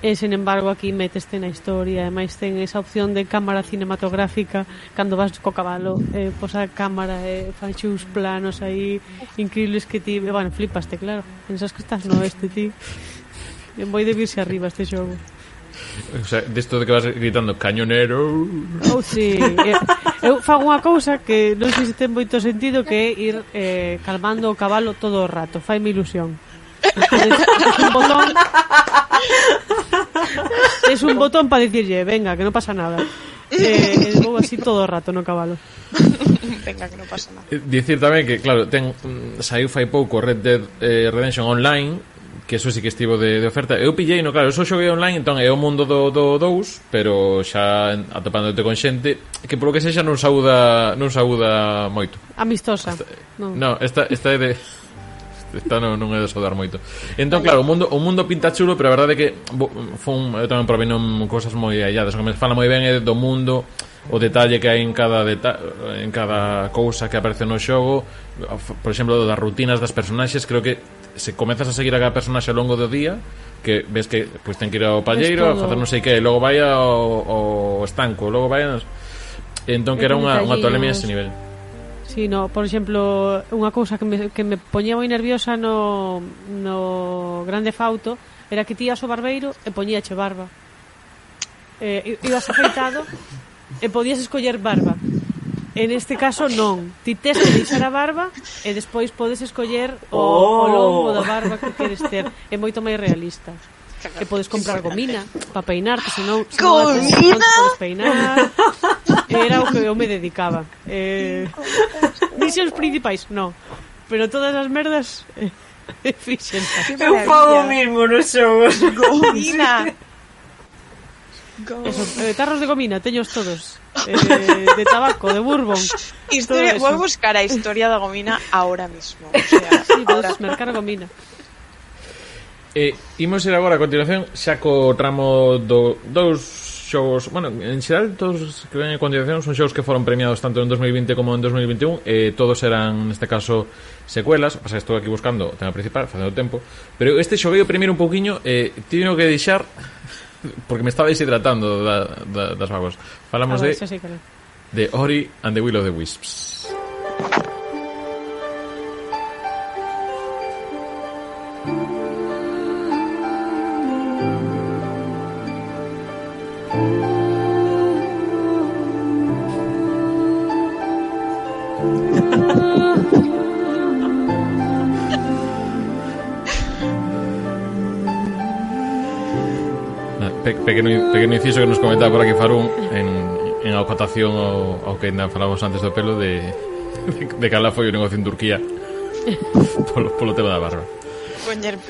e sen embargo aquí meteste na historia e máis ten esa opción de cámara cinematográfica cando vas co cabalo eh, posa a cámara e eh, fanxe uns planos aí increíbles que ti e, bueno, flipaste, claro. Pensas que estás no oeste ti. E moi de virse arriba este xogo. O sea, desto de, de que vas gritando cañonero oh, sí. eu fago unha cousa que non sei se ten moito sentido que é ir eh, calmando o cabalo todo o rato. Fai ilusión un botón. es un botón para decirle, venga, que no pasa nada. Eh, eh el así todo el rato no cabalo. Venga, que no pasa nada. Eh, dicir tamén que, claro, ten mm, saiu fai pouco Red Dead eh, Redemption Online que eso sí que estivo de, de oferta. Eu pillei, no claro, eu só xoguei online, entón é o mundo do, do 2, pero xa atopándote con xente que polo que sexa non saúda non saúda moito. Amistosa. Esta, no. no, esta esta é de Esta non, non é de saudar moito. Entón, claro, o mundo, o mundo pinta chulo, pero a verdade é que bo, fun, eu tamén provenon cosas moi alladas O que me fala moi ben é do mundo, o detalle que hai en cada deta en cada cousa que aparece no xogo, por exemplo, das rutinas das personaxes, creo que se comezas a seguir a cada personaxe ao longo do día, que ves que pues, ten que ir ao palleiro a facer non sei que, logo vai ao, ao estanco, logo vai... Entón que era unha, unha tolemia ese nivel. Sí, no, por exemplo, unha cousa que me, que me poñía moi nerviosa no, no grande fauto era que tías o barbeiro e poñíache barba. Eh, ibas afeitado e podías escoller barba. En este caso non. Ti tes que deixar a barba e despois podes escoller o, oh. o longo da barba que queres ter. É moito máis realista que podes comprar gomina para peinarte, senón gomina podes peinar. Era o que eu me dedicaba. Eh, misións principais, no, pero todas as merdas eh, <laughs> fixen. Eu o mismo nos xogos. Gomina. Eso, eh, tarros de gomina, teños todos eh, De tabaco, de bourbon historia, Vou buscar a historia da gomina Ahora mismo o sea, Sí, podes mercar gomina E imos ir agora a continuación xa co tramo do, dous xogos, bueno, en xeral todos que ven a continuación son xogos que foron premiados tanto en 2020 como en 2021 e todos eran, neste caso, secuelas pasa que estou aquí buscando o tema principal, facendo tempo pero este xoguei o primeiro un pouquiño e tino que deixar porque me estaba deshidratando da, da, das vagos falamos ah, de, sí, claro. de Ori and the Will of the Wisps pequeno, pequeno inciso que nos comentaba por aquí Farún en, en acotación ao, ao que ainda falamos antes do pelo de, de, de foi o negocio en Turquía polo, polo tema da barba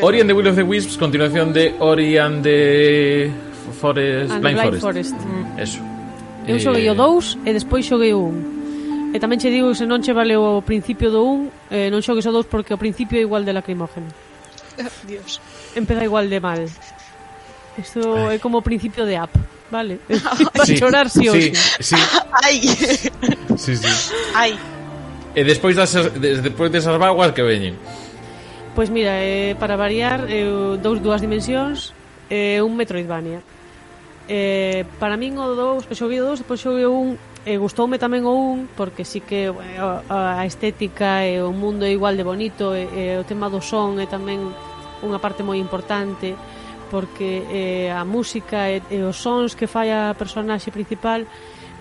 Ori and the Will of the Wisps continuación de Ori and the Forest, and Blind, Blind Forest, Forest. Mm. Eso. Eu eh, xoguei o 2 e despois xoguei o 1 e tamén che digo se non che vale o principio do 1 eh, non xogues o 2 porque o principio é igual de lacrimógeno <laughs> Dios. Empeza igual de mal Eso Ay. é como o principio de app, vale? <laughs> Para sí, chorar si sí, o sí. sí. Ay. Sí, sí. Ai. E eh, despois das despois desas vaguas que veñen. Pois mira, eh, para variar, eh, dous dúas dimensións, eh, un Metroidvania. Eh, para min o dous, xoguei o dous, depois xoguei o un, e gustoume tamén o un, porque sí que bueno, a estética e o mundo é igual de bonito, e, e o tema do son é tamén unha parte moi importante, e porque eh, a música e, e os sons que fai a personaxe principal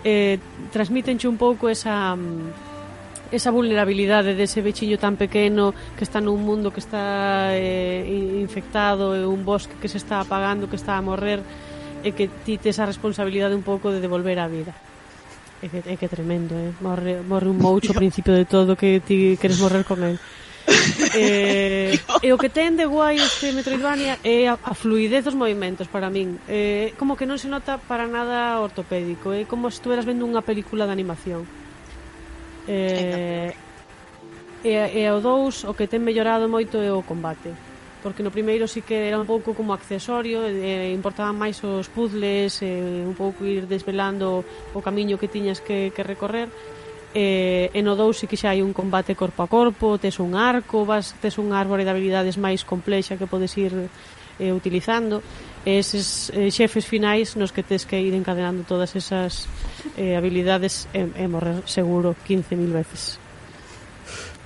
eh, transmitenche un pouco esa mm, esa vulnerabilidade dese vechiño tan pequeno que está nun mundo que está eh, infectado e un bosque que se está apagando, que está a morrer e que ti tes a responsabilidade un pouco de devolver a vida. É que, é que tremendo, eh? Morre, morre un moucho ao <laughs> principio de todo que ti queres morrer con el eh, <laughs> e o que ten de guai este Metroidvania é a, a fluidez dos movimentos para min. Eh, como que non se nota para nada ortopédico é eh, como se estuveras vendo unha película de animación. Eh, e, e o 2 o que ten mellorado moito é o combate porque no primeiro sí que era un pouco como accesorio e, e importaban máis os puzzles e un pouco ir desvelando o camiño que tiñas que, que recorrer eh, e no 2 sí que xa hai un combate corpo a corpo, tes un arco, vas, tes un árbore de habilidades máis complexa que podes ir eh, utilizando e eses eh, xefes finais nos que tes que ir encadenando todas esas eh, habilidades e, e morrer seguro 15.000 veces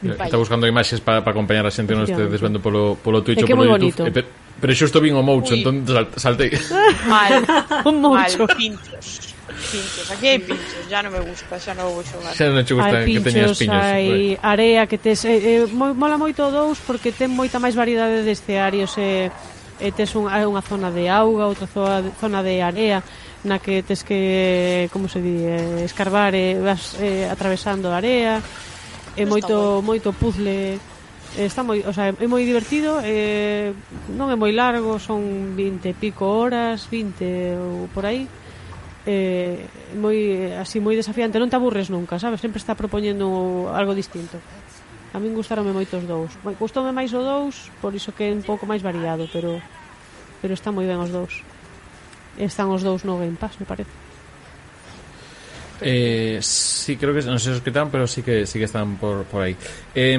Está buscando imaxes para pa acompañar a xente no este vendo polo, polo Twitch é que ou polo YouTube. Bonito. Eh, pero, pero xusto vin o moucho, entón saltei. Mal. <laughs> un moucho. Mal pinchos, aquí hai pinchos, ya non me gusta, xa non vou xogar. Xa non che gusta hai que teñas piños. Hai pues. area que tes, eh, eh, mola moito o dous porque ten moita máis variedade de escearios e eh, eh, tes un, unha zona de auga, outra zona, zona de area na que tes que, como se di, eh, escarbar e eh, vas eh, atravesando a area, é eh, moito moito puzzle eh, está moi, o sea, é moi divertido, eh, non é moi largo, son 20 e pico horas, 20 ou por aí eh, moi así moi desafiante, non te aburres nunca, sabes? Sempre está propoñendo algo distinto. A min gustaronme moito os dous. Moi gustoume máis o dous, por iso que é un pouco máis variado, pero pero está moi ben os dous. Están os dous no Game Pass, me parece. Eh, sí, creo que non sei os que están, pero sí que sí que están por por aí. Eh,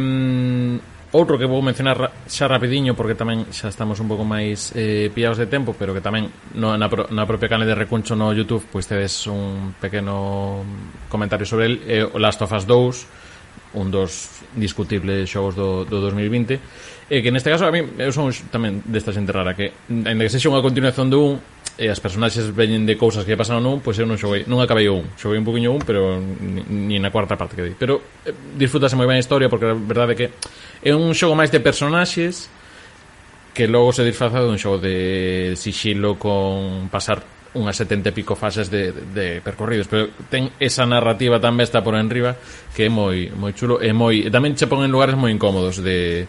Outro que vou mencionar xa rapidiño porque tamén xa estamos un pouco máis eh, pillados de tempo, pero que tamén no, na, pro, na propia canal de Recuncho no YouTube pois tedes un pequeno comentario sobre el, eh, Last of Us 2, un dos discutibles xogos do, do 2020 E que neste caso a mí eu son tamén desta xente rara que ainda que sexa unha continuación do 1 e as personaxes veñen de cousas que pasaron no 1, pois eu non xoguei, non acabei o 1, xoguei un poquinho 1, pero ni, ni na cuarta parte que dei. Pero eh, disfrútase moi ben a historia porque a verdade é que é un xogo máis de personaxes que logo se disfraza dun xogo de sigilo con pasar unhas 70 e pico fases de, de, de percorridos, pero ten esa narrativa tan besta por enriba que é moi moi chulo e moi e tamén che pon en lugares moi incómodos de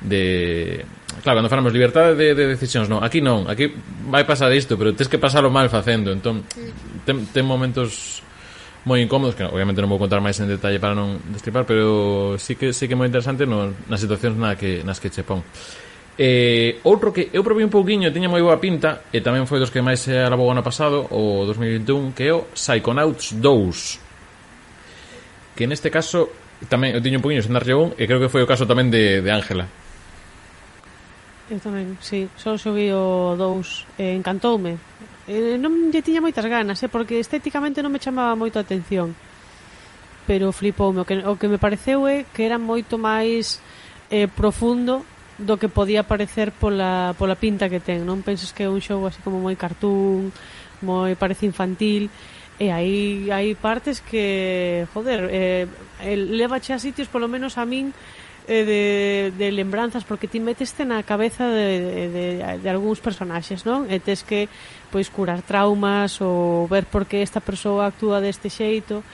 de Claro, cando falamos libertade de, de decisións, non, aquí non, aquí vai pasar isto, pero tens que pasalo mal facendo, entón mm. ten, ten momentos moi incómodos que obviamente non vou contar máis en detalle para non destripar, pero sí que sí que é moi interesante no, nas situacións na que nas que che pon. Eh, outro que eu probei un pouquiño, tiña moi boa pinta e tamén foi dos que máis se alabou ano pasado, o 2021, que é o Psychonauts 2. Que neste caso tamén eu tiño un pouquiño sen darlle un e creo que foi o caso tamén de de Ángela Eu tamén, sí. Só subí o 2 e eh, encantoume. Eh, non lle tiña moitas ganas, eh, porque estéticamente non me chamaba moito a atención. Pero flipoume. O que, o que me pareceu é que era moito máis eh, profundo do que podía parecer pola, pola pinta que ten. Non penses que é un show así como moi cartoon, moi parece infantil. E hai, hai partes que, joder, eh, eh levache a sitios, polo menos a min, eh, de, de lembranzas porque ti meteste na cabeza de, de, de algúns personaxes, non? E tes que pois curar traumas ou ver por que esta persoa actúa deste xeito.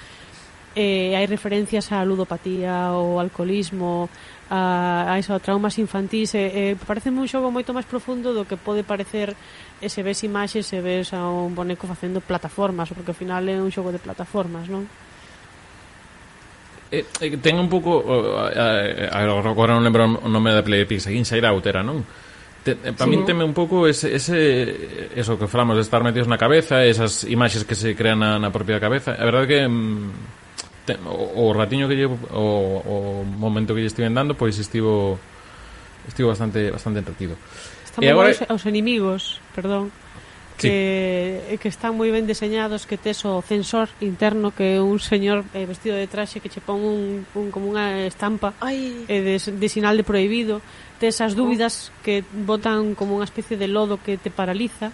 Eh, hai referencias á ludopatía ou alcoholismo, a, a eso, a traumas infantís. Eh, e parece un xogo moito máis profundo do que pode parecer e se ves imaxes, se ves a un boneco facendo plataformas, porque ao final é un xogo de plataformas, non? eh, eh, ten un pouco eh, agora non lembro o nome da Playpix aquí Inside Out era, non? Te, eh, para sí. min teme un pouco ese, ese eso que falamos de estar metidos na cabeza esas imaxes que se crean na, na propia cabeza a verdade que mm, te, o, o ratiño que llevo o, o momento que lle estiven dando pois estivo estivo bastante bastante entretido Estamos e agora... aos, aos enemigos, perdón que, sí. que están moi ben deseñados que tes o censor interno que un señor eh, vestido de traxe que che pon un, un como unha estampa Ai. eh, de, de sinal de prohibido, tes as oh. dúbidas que botan como unha especie de lodo que te paraliza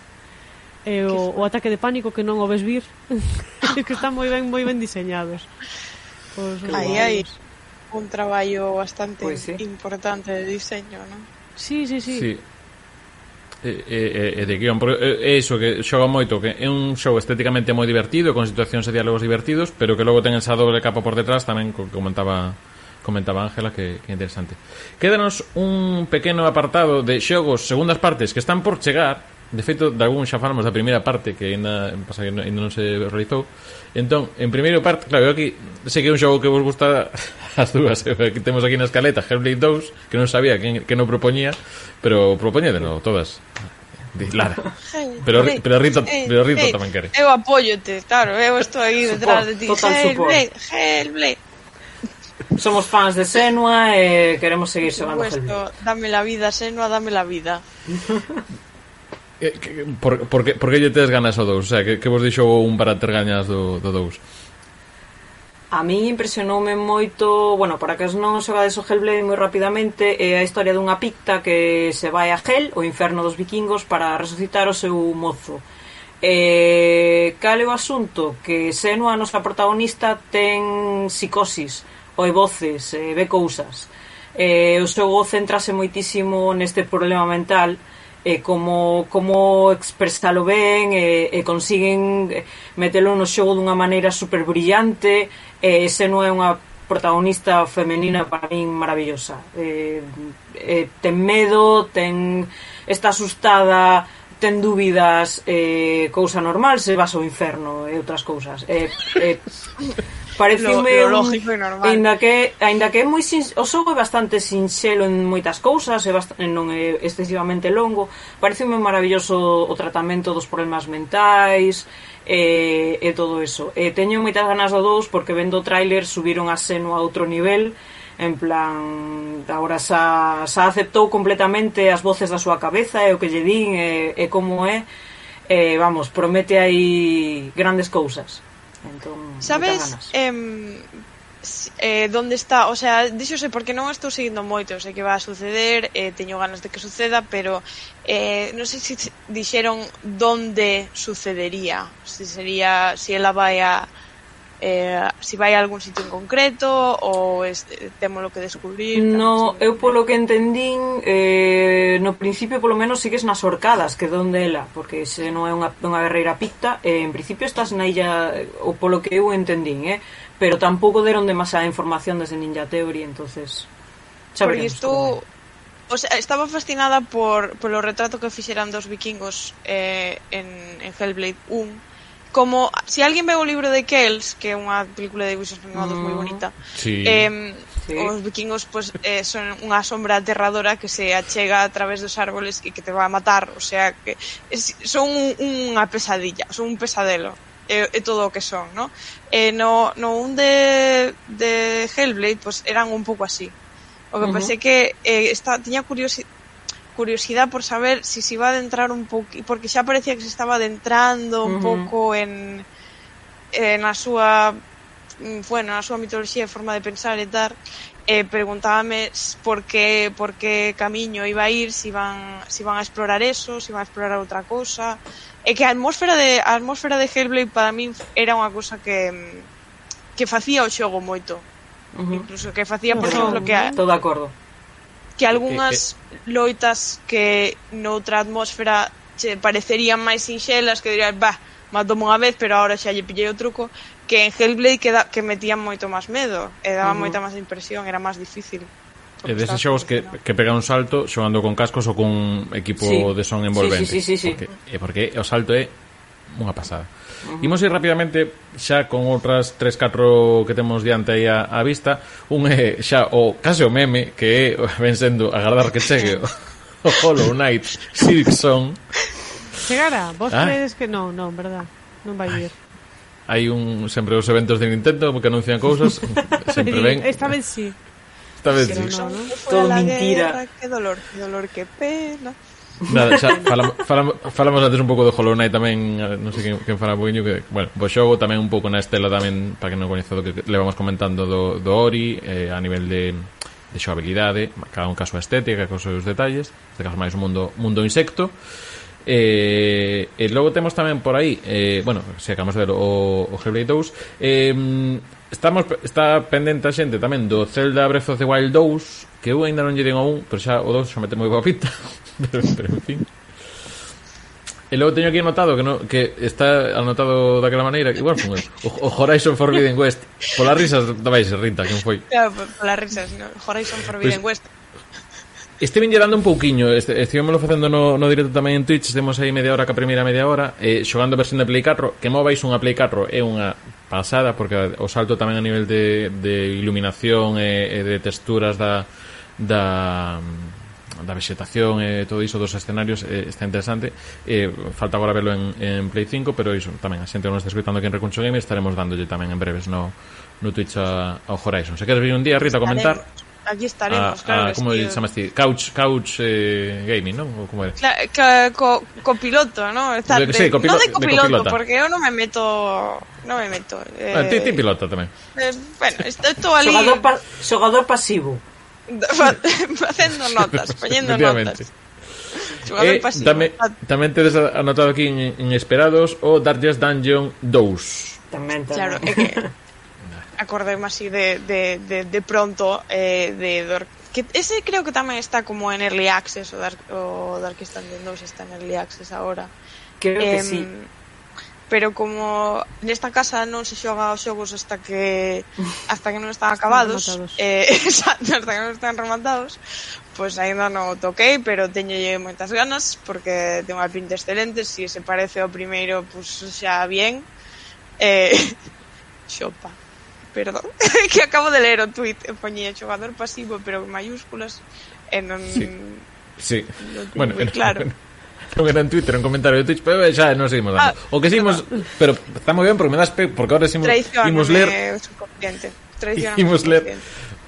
e eh, o, o ataque de pánico que non o ves vir <laughs> que están moi ben moi ben diseñados os aí hai un traballo bastante pues, sí. importante de diseño non? Sí, sí, sí, sí e, e, e de guión porque é iso que xoga moito que é un show estéticamente moi divertido con situacións e diálogos divertidos pero que logo ten esa doble capa por detrás tamén que comentaba comentaba Ángela que, que interesante. Quédanos un pequeno apartado de xogos segundas partes que están por chegar. De feito de algún xa falamos da primeira parte que ainda, pasa que ainda non se realizou. Entón en primeiro parte claro eu aquí sei que é un xogo que vos gusta <laughs> as dúas <laughs> eh? aquí temos aquí na escaleta Hellblade 2 que non sabía que, que non propoñía pero propoñédelo todas. Di, Lara. <laughs> Pero, pero Rita, pero Rita tamén quere. Eu apóyote, claro, eu estou aí detrás de ti. Hellblade, Hellblade. Somos fans de Senua e queremos seguir xogando Hellblade. Dame la vida, Senua, dame la vida. Eh, por, por, por, por que lle tes ganas ao dous? O sea, que, que vos deixou un para ter gañas do, do dous? A mí impresionoume moito, bueno, para que non xogades o Hellblade moi rapidamente, é a historia dunha picta que se vai a Hel, o inferno dos vikingos, para resucitar o seu mozo. E, cal é o asunto? Que Senua, a nosa protagonista, ten psicosis, oe voces, e ve cousas. E, o seu voz centrase moitísimo neste problema mental, e como como expresalo ben e, e consiguen eh, metelo no xogo dunha maneira super brillante e ese non é unha protagonista femenina para min maravillosa. E, e, ten medo ten está asustada ten dúbidas eh, cousa normal se vas ao inferno e outras cousas. E, e... <laughs> Pareceume lo, lo lógico un, e normal. Ainda que, ainda que é moi sin, o xogo é bastante sinxelo en moitas cousas, é bast, non é excesivamente longo. Pareceume maravilloso o tratamento dos problemas mentais, e, e todo eso. E teño moitas ganas do 2 porque vendo o tráiler subiron a seno a outro nivel en plan agora xa, xa aceptou completamente as voces da súa cabeza e o que lle din e, e como é e vamos, promete aí grandes cousas Entón, Sabes, em, eh, donde está, o sea, díxose porque non estou seguindo moito, sei que va a suceder, eh, teño ganas de que suceda, pero eh, non sei se dixeron donde sucedería, se sería, se ela vai a eh, si vai a algún sitio en concreto ou este, temos lo que descubrir no, eu polo que entendín eh, no principio polo menos sigues nas orcadas que donde ela porque se non é unha, unha guerreira picta eh, en principio estás na illa eh, o polo que eu entendín eh, pero tampouco deron demasiada información desde Ninja Theory entonces xa porque isto o sea, estaba fascinada por polo retrato que fixeran dos vikingos eh, en, en Hellblade 1 como se si alguén ve o libro de Kells, que é unha película de dibuixos animados mm, moi bonita, sí. eh, sí. os vikingos pues, eh, son unha sombra aterradora que se achega a través dos árboles e que te va a matar, o sea, que es, son un, unha pesadilla, son un pesadelo e, e todo o que son, no? Eh, no, no un de, de Hellblade, pues eran un pouco así. O que uh -huh. pensé que eh, esta, tiña curiosidade curiosidade por saber se si se iba a adentrar un pouco porque xa parecía que se estaba adentrando un uh -huh. pouco en eh, na súa mm, bueno, na súa mitoloxía e forma de pensar e tal eh, preguntábame por que, por que camiño iba a ir, se si iban, si iban a explorar eso, se si iban a explorar outra cousa. E que a atmósfera de a atmósfera de Hellblade para min era unha cousa que que facía o xogo moito. Uh -huh. Incluso que facía, por exemplo, que a, todo acordo que algunhas loitas que noutra atmósfera che parecerían máis sinxelas que dirías, bah, matou unha vez, pero agora xa lle pillei o truco, que en Hellblade que, da, que metían moito máis medo, e daba uh -huh. moita máis impresión, era máis difícil. E deses xogos que, que pega un salto xogando con cascos ou con equipo sí. de son envolvente. Sí, sí, sí, sí, sí. Porque, e porque o salto é unha pasada. Uh -huh. Imos ir rápidamente xa con outras tres, catro que temos diante aí a, a vista. Un é xa o case o meme que é, <laughs> ben sendo, agardar que chegue o, o Hollow Knight Silksong. Chegara, vos ah? crees que non, non, verdad? Non vai ir. Hai un sempre os eventos de Nintendo que anuncian cousas, <laughs> sempre ven. Esta vez sí. Esta vez sí. No, no. Todo mentira. Guerra, que dolor, que dolor, que pena. Nada, xa, falamos, falamos, falamos antes un pouco de Hollow Knight tamén, eh, non sei quen, quen fala un poquinho que, bueno, bo xogo tamén un pouco na estela tamén para que non coñeza do que levamos comentando do, do Ori eh, a nivel de de xoabilidade, cada un caso estética, con seus detalles, este caso máis mundo mundo insecto. Eh, e logo temos tamén por aí, eh, bueno, se acabamos de ver o, o Hellblade 2, eh, Estamos está pendente a xente tamén do Zelda Breath of the Wild 2, que eu ainda non lle den a un, pero xa o 2 xa mete moi boa pinta. <laughs> pero, pero en fin. E logo teño aquí anotado que, no, que está anotado daquela maneira que igual bueno, foi o, o Horizon Forbidden West. Polas risas, dabais, Rita, quen foi? Claro, polas risas, no. Horizon Forbidden pues, West Este viñerando un pouquiño, este, estivemoslo facendo no, no directo tamén en Twitch, estemos aí media hora que a primeira media hora, eh, xogando versión de Play 4, que movais unha Play 4 é unha pasada, porque o salto tamén a nivel de, de iluminación e, e de texturas da, da, da vegetación e todo iso dos escenarios eh, está interesante. Eh, falta agora verlo en, en Play 5 pero iso tamén a xente non está escutando aquí en Recuncho Gamer estaremos dándolle tamén en breves no, no Twitch a, ao Horizon. Se queres vir un día Rita a comentar? Aquí estaremos, a, claro. a, como vestido. chamas ti? Couch, couch eh, gaming, non? Ou como era? Claro, co, copiloto, ¿no? Está, De- sí, copilo- no de de copiloto, porque yo no me meto... No me meto. Eh, Ah, ti, ti pilota tamén. eh, bueno, estoy todo ali Xogador, pa xogador pasivo. <laughs> facendo notas, <laughs> poñendo notas. E pasivo. tamén, tamén tedes anotado aquí en, en esperados o Darkest Dungeon 2. Tamén, tamén. Claro, é <laughs> que acordeime así de, de, de, de pronto eh, de, que ese creo que tamén está como en Early Access o Dark, o Darkest Dungeon 2 está en Early Access ahora. Creo eh, que sí. pero como nesta casa non se xoga os xogos hasta que hasta que non están acabados eh, <laughs> exacto, hasta que non están rematados pois pues ainda non o toquei pero teño moitas ganas porque ten unha pinta excelente se si se parece ao primeiro pois pues, xa bien eh, <laughs> xopa perdón, <laughs> que acabo de ler o tweet e poñía xogador pasivo pero en mayúsculas e non Sí. sí. Non bueno, moi claro. Non era en Twitter, en comentario de Twitch, pero xa non seguimos dando. Ah, o que seguimos, pero está moi ben porque me das pe, porque ahora seguimos imos ler subconsciente. <laughs> Imos ler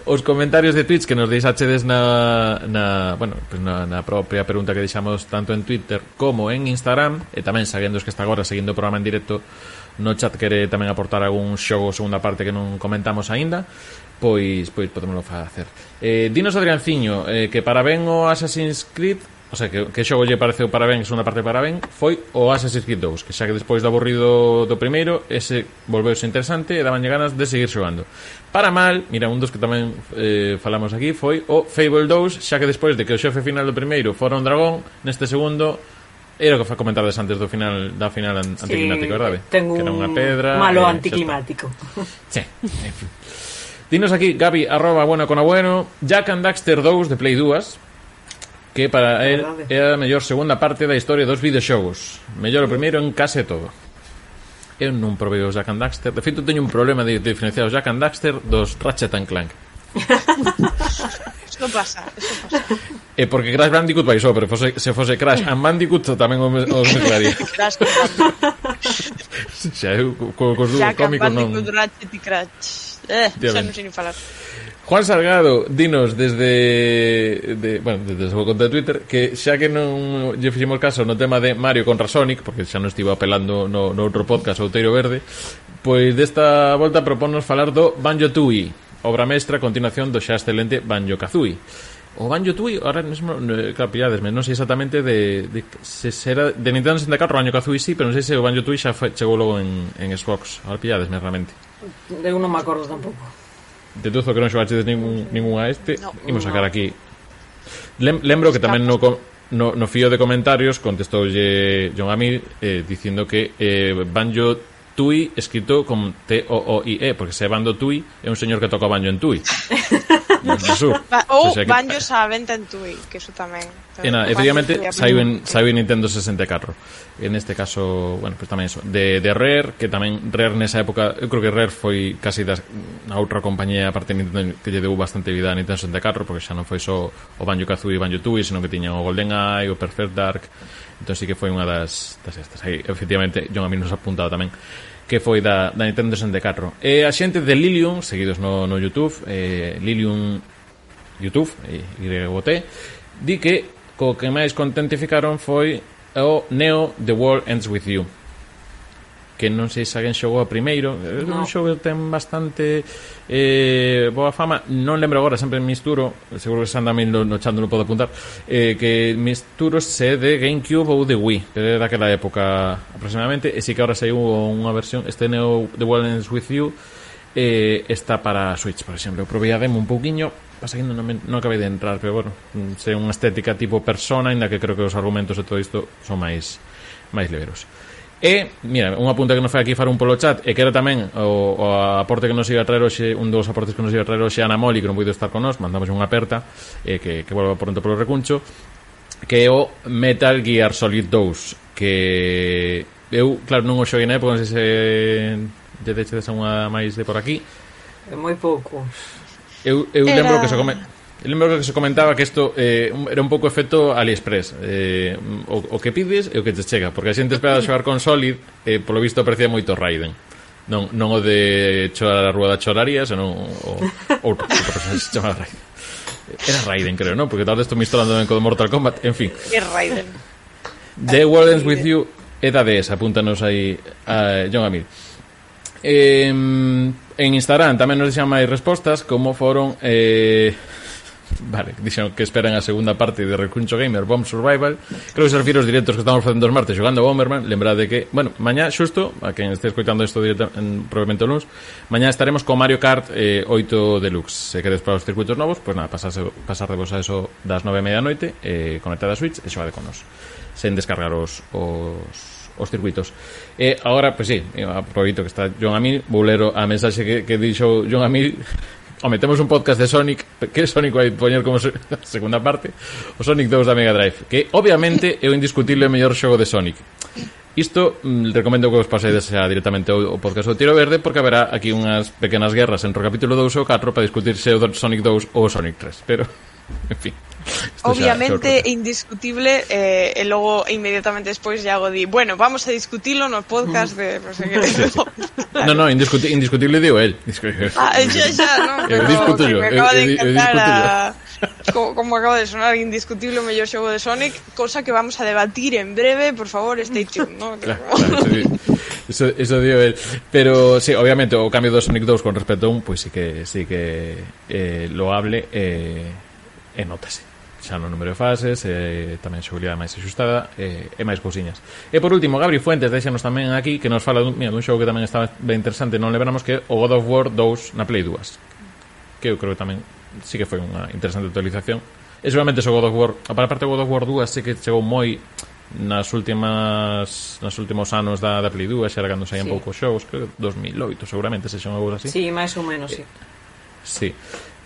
os comentarios de Twitch que nos deixachedes na, na, bueno, pues na, na propia pregunta que deixamos tanto en Twitter como en Instagram e tamén sabendo que está agora seguindo o programa en directo no chat quere tamén aportar algún xogo segunda parte que non comentamos aínda, pois pois podemoslo facer. Eh, dinos Adrián Ciño, eh, que para ben o Assassin's Creed O sea, que, que xogo lle pareceu para ben, segunda parte para ben, foi o Assassin's Creed 2, que xa que despois do aburrido do primeiro, ese volveuse interesante e dabanlle ganas de seguir xogando. Para mal, mira, un dos que tamén eh, falamos aquí foi o Fable 2, xa que despois de que o xefe final do primeiro fora un dragón, neste segundo Era o que fa comentades antes do final da final an sí, anticlimático, verdade? Ten un que era unha pedra, malo eh, anticlimático. <laughs> Sí. Dinos aquí, Gabi, arroba bueno con bueno, Jack and Daxter 2 de Play 2, que para él é a mellor segunda parte da historia dos videoxogos. Mellor o primeiro en case todo. Eu non provei os Jack and Daxter. De feito, teño un problema de diferenciar os Jack and Daxter dos Ratchet and Clank. <laughs> Eso pasa, eso pasa. <laughs> E eh, porque Crash Bandicoot vai só, pero fose, se fose Crash and Bandicoot tamén os, os mezclaría. <laughs> Crash <laughs> Xa eu co, cos dúos cómicos non. Bandicoot, Ratchet e Crash. Eh, xa non sei ni falar. Juan Salgado, dinos desde de, bueno, desde o súa conta de Twitter que xa que non lle fixemos caso no tema de Mario contra Sonic, porque xa non estivo apelando no, no outro podcast Outeiro Verde, pois desta volta proponos falar do Banjo-Tooie obra mestra a continuación do xa excelente Banjo-Kazooie. O Banjo Tui, ahora mesmo, claro, pilladesme, non sei exactamente de, de se será de Nintendo 64 o Banjo Kazooie sí, pero non sei se o Banjo Tui xa foi, chegou logo en, en Xbox. Ahora pilladesme realmente. Eu non me acordo tampouco. Deduzo que non xogaches ningún, ningún a este. No, Imos sacar no. aquí. Lem, lembro que tamén no, no, no fío de comentarios contestoulle John Amir eh, dicindo que eh, Banjo Tui escrito con T-O-O-I-E, porque se bando Tui é un señor que toca o baño en Tui. <laughs> Jesús. Ou o sea, vanllos a venta en Tui, que eso tamén. E nada, efectivamente, saiu en, saiu en Nintendo 64. En este caso, bueno, pues tamén eso. De, de Rare, que tamén Rare nesa época, eu creo que Rare foi casi das, a outra compañía, aparte de Nintendo, que lle deu bastante vida a Nintendo 64, porque xa non foi só o Banjo-Kazooie e Banjo-Tooie, senón que tiñan o GoldenEye, o Perfect Dark, entón sí que foi unha das, das estas. Aí, efectivamente, John a mí nos apuntado tamén que foi da, da Nintendo 64. E a xente de Lilium, seguidos no, no Youtube, eh, Lilium Youtube, eh, YT, di que co que máis contentificaron foi o Neo The World Ends With You que non sei se alguén xogou a primeiro. Eh, no. un xogo ten bastante eh, boa fama. Non lembro agora, sempre misturo seguro que se anda no, no chat non podo apuntar eh, que misturo se de Gamecube ou de Wii pero era daquela época aproximadamente e si que agora saiu unha versión este Neo The Wildlands With You eh, está para Switch, por exemplo. Eu probei a demo un pouquiño pasa que non, non acabei de entrar pero bueno, mm, sei unha estética tipo persona ainda que creo que os argumentos e todo isto son máis máis liberos E, mira, un apunte que nos fai aquí far un polo chat E que era tamén o, o aporte que nos iba a traer hoxe Un dos aportes que nos iba a traer hoxe Ana Moli Que non puido estar con nós, mandamos unha aperta e que, que volva pronto polo recuncho Que é o Metal Gear Solid 2 Que eu, claro, non o xoguei na época Non sei se lle deixedes unha máis de por aquí. É moi pouco. Eu, eu era... lembro que se come Eh, Lo mesmo que se comentaba que isto eh, era un pouco efecto AliExpress. Eh, o, o que pides e o que te chega, porque a xente esperaba xogar con Solid, eh, polo visto parecía moito Raiden. Non, non o de chorar a rúa da choraría, senón o, outro, outro personaxe se chama Raiden. Eh, era Raiden, creo, non? Porque tal vez estou misturando ben Mortal Kombat, en fin. É Raiden. The World Ends With You é da DS, apúntanos aí a John Amir. Eh, en Instagram tamén nos deixan máis respostas como foron eh, Vale, dixeron que esperan a segunda parte de Recuncho Gamer Bomb Survival. Creo que se refiro aos directos que estamos facendo os martes xogando a Bomberman. Lembrade que, bueno, mañá xusto, a quen este escoitando isto directo en, probablemente o lunes, mañá estaremos con Mario Kart eh, 8 Deluxe. Se queres para os circuitos novos, pois pues nada, pasase, pasar de vos a eso das 9 e media noite, eh, conectada a Switch e xogade con nos. Sen descargar os, os os circuitos. E agora, pois pues, sí, eh, aproveito que está John Amil, vou ler a mensaxe que, que dixo John Amil Home, temos un podcast de Sonic. Que Sonic vai poñer como se, <laughs> segunda parte? O Sonic 2 da Mega Drive Que obviamente é o indiscutible mellor xogo de Sonic. Isto mm, recomendo que vos pasedes a, directamente ao, ao podcast do Tiro Verde Porque haberá aquí unhas pequenas guerras entre o capítulo 2 e o 4 Para discutir se o Sonic 2 ou o Sonic 3 Pero <laughs> en fin Esto Obviamente xa, indiscutible eh, e logo inmediatamente despois Iago di, bueno, vamos a discutilo no podcast de no sé que. <laughs> <laughs> no, no, indiscuti indiscutible digo él. Ah, xa, xa, no, pero discuto yo, me acaba de encantar a, como, como acaba de sonar indiscutible o mellor xogo de Sonic, cosa que vamos a debatir en breve, por favor, stay tuned, ¿no? Claro, claro, eso, eso, eso dio él. Pero sí, obviamente o cambio do Sonic 2 con respecto a un, pues sí que sí que eh, loable eh, e notase xa no número de fases, e tamén xogabilidade máis axustada e, e máis cousiñas. E por último, Gabri Fuentes deixanos tamén aquí que nos fala dun, mira, dun xogo que tamén estaba ben interesante, non lembramos que o God of War 2 na Play 2, que eu creo que tamén sí que foi unha interesante actualización. E seguramente o God of War, a para parte do God of War 2 sí que chegou moi nas últimas nas últimos anos da, da Play 2 xa era cando saían sí. poucos xogos creo que 2008 seguramente se algo así Sí, máis ou menos, eh, sí Sí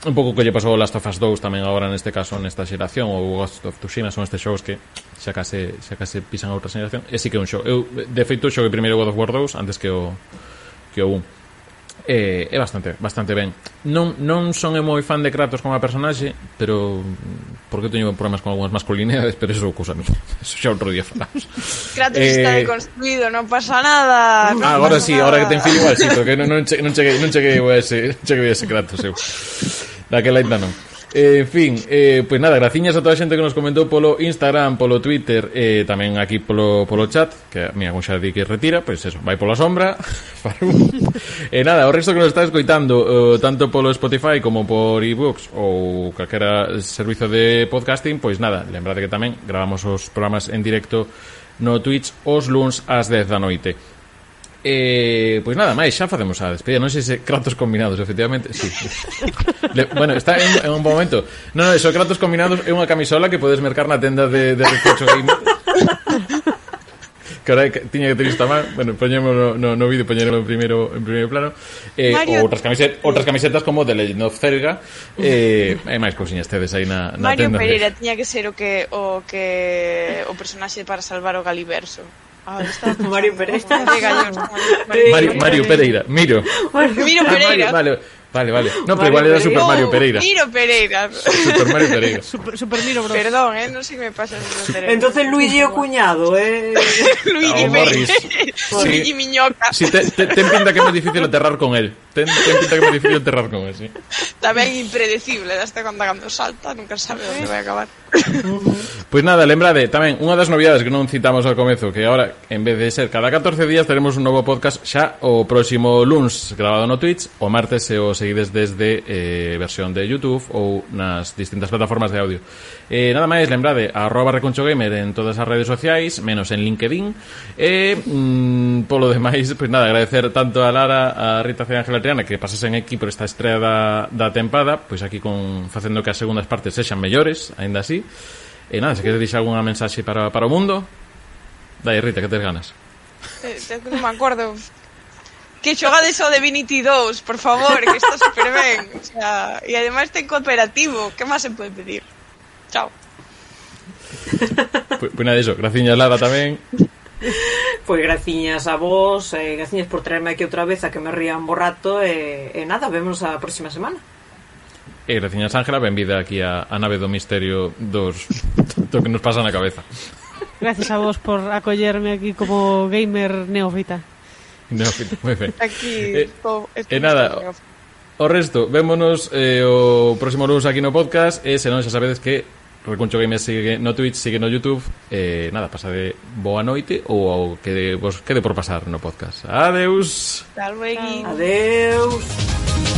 un pouco que lle pasou Last of Us 2 tamén agora neste caso nesta xeración ou Ghost of Tsushima son estes xogos que xa case, xa case pisan a outra xeración. E si que é un xogo. Eu de feito xoguei primeiro God of War 2 antes que o que o 1 e, é bastante bastante ben. Non, non son moi fan de Kratos como a personaxe pero porque teño problemas con algunhas masculinidades pero eso é cousa mía. <laughs> Eso xa outro día falamos. <laughs> Kratos eh... está deconstruído non pasa nada ah, non ah, agora si sí, agora que ten filho igual sí, porque <laughs> non, non, che, non cheguei non cheguei a ese, non cheguei a ese Kratos eu. Daquela ainda non. Eh, en fin, eh, pois pues nada, graciñas a toda a xente que nos comentou polo Instagram, polo Twitter eh, Tamén aquí polo, polo chat Que, mira, un xa di que retira Pois pues eso, vai pola sombra <laughs> E eh, nada, o resto que nos está escoitando eh, Tanto polo Spotify como por ebooks Ou calquera servizo de podcasting Pois nada, lembrade que tamén Gravamos os programas en directo no Twitch os luns ás 10 da noite Eh, pois nada máis, xa facemos a despedida. Non sei se Kratos combinados, efectivamente. Sí. <laughs> Le, Bueno, está en, en un bom momento. Non, non, eso Kratos combinados é unha camisola Que podes mercar na tenda de, de Recocho Game Que ahora tiña que ter isto a man Bueno, poñemos no, no, no vídeo Poñerlo en primeiro, en primeiro plano. Eh, Mario... outras, camisetas, outras camisetas como The Legend of Zelda. Eh, E máis cousiñas tedes aí na, na Mario tenda Pereira tiña que ser o que o que o personaxe para salvar o Galiverso. Ah, está <laughs> Mario Pereira. Mario, Mario Pereira, Miro Miro Ah, Pereira. Mario, vale, vale, vale No, pero igual era Pereira. Super Mario Pereira Miro Pereira. Super Mario Pereira Super, super Miro Bros. Perdón, eh, non sei que me pasa. Entonces Luigi o cuñado, eh <laughs> Luigi Morris. Luigi Miñoca. Sí, te, te, ten pinta que é moi difícil aterrar con él. ten, ten pinta que me difícil enterrar con ese. Tamén impredecible, hasta cando cando salta, nunca sabe onde vai acabar. Pois pues nada, lembrade, tamén unha das novidades que non citamos ao comezo, que agora en vez de ser cada 14 días teremos un novo podcast xa o próximo luns grabado no Twitch, o martes se o seguides desde eh, versión de YouTube ou nas distintas plataformas de audio. Eh, nada máis, lembrade, arroba reconchogamer en todas as redes sociais, menos en LinkedIn. E, eh, mm, polo demais, pois pues nada, agradecer tanto a Lara, a Rita C. Ángela Triana, que pasasen aquí por esta estrela da, da tempada, pois pues aquí con facendo que as segundas partes sexan mellores, aínda así. E nada, se queres dixer algunha mensaxe para, para o mundo, dai, Rita, que tes ganas. Eh, non me acordo que xogades o Divinity 2, por favor, que está super ben. O sea, e ademais ten cooperativo, que máis se pode pedir? Chao. Pois pues, nada, iso, graciñas Lara tamén. Pois pues graciñas a vos, eh, graciñas por traerme aquí outra vez a que me rían bo rato e, eh, eh, nada, vemos a próxima semana. E graciñas Ángela, benvida aquí a, a nave do misterio dos <laughs> do que nos pasa na cabeza. Gracias a vos por acollerme aquí como gamer neófita. Neófita, moi ben. Aquí, eh, todo, e eh, nada, o resto, vémonos eh, o próximo lunes aquí no podcast e se non xa sabedes que Recuncho Games sigue no Twitch, sigue no YouTube eh, nada, pasade boa noite ou ao que vos quede por pasar no podcast. Adeus. Adeus. Adeus.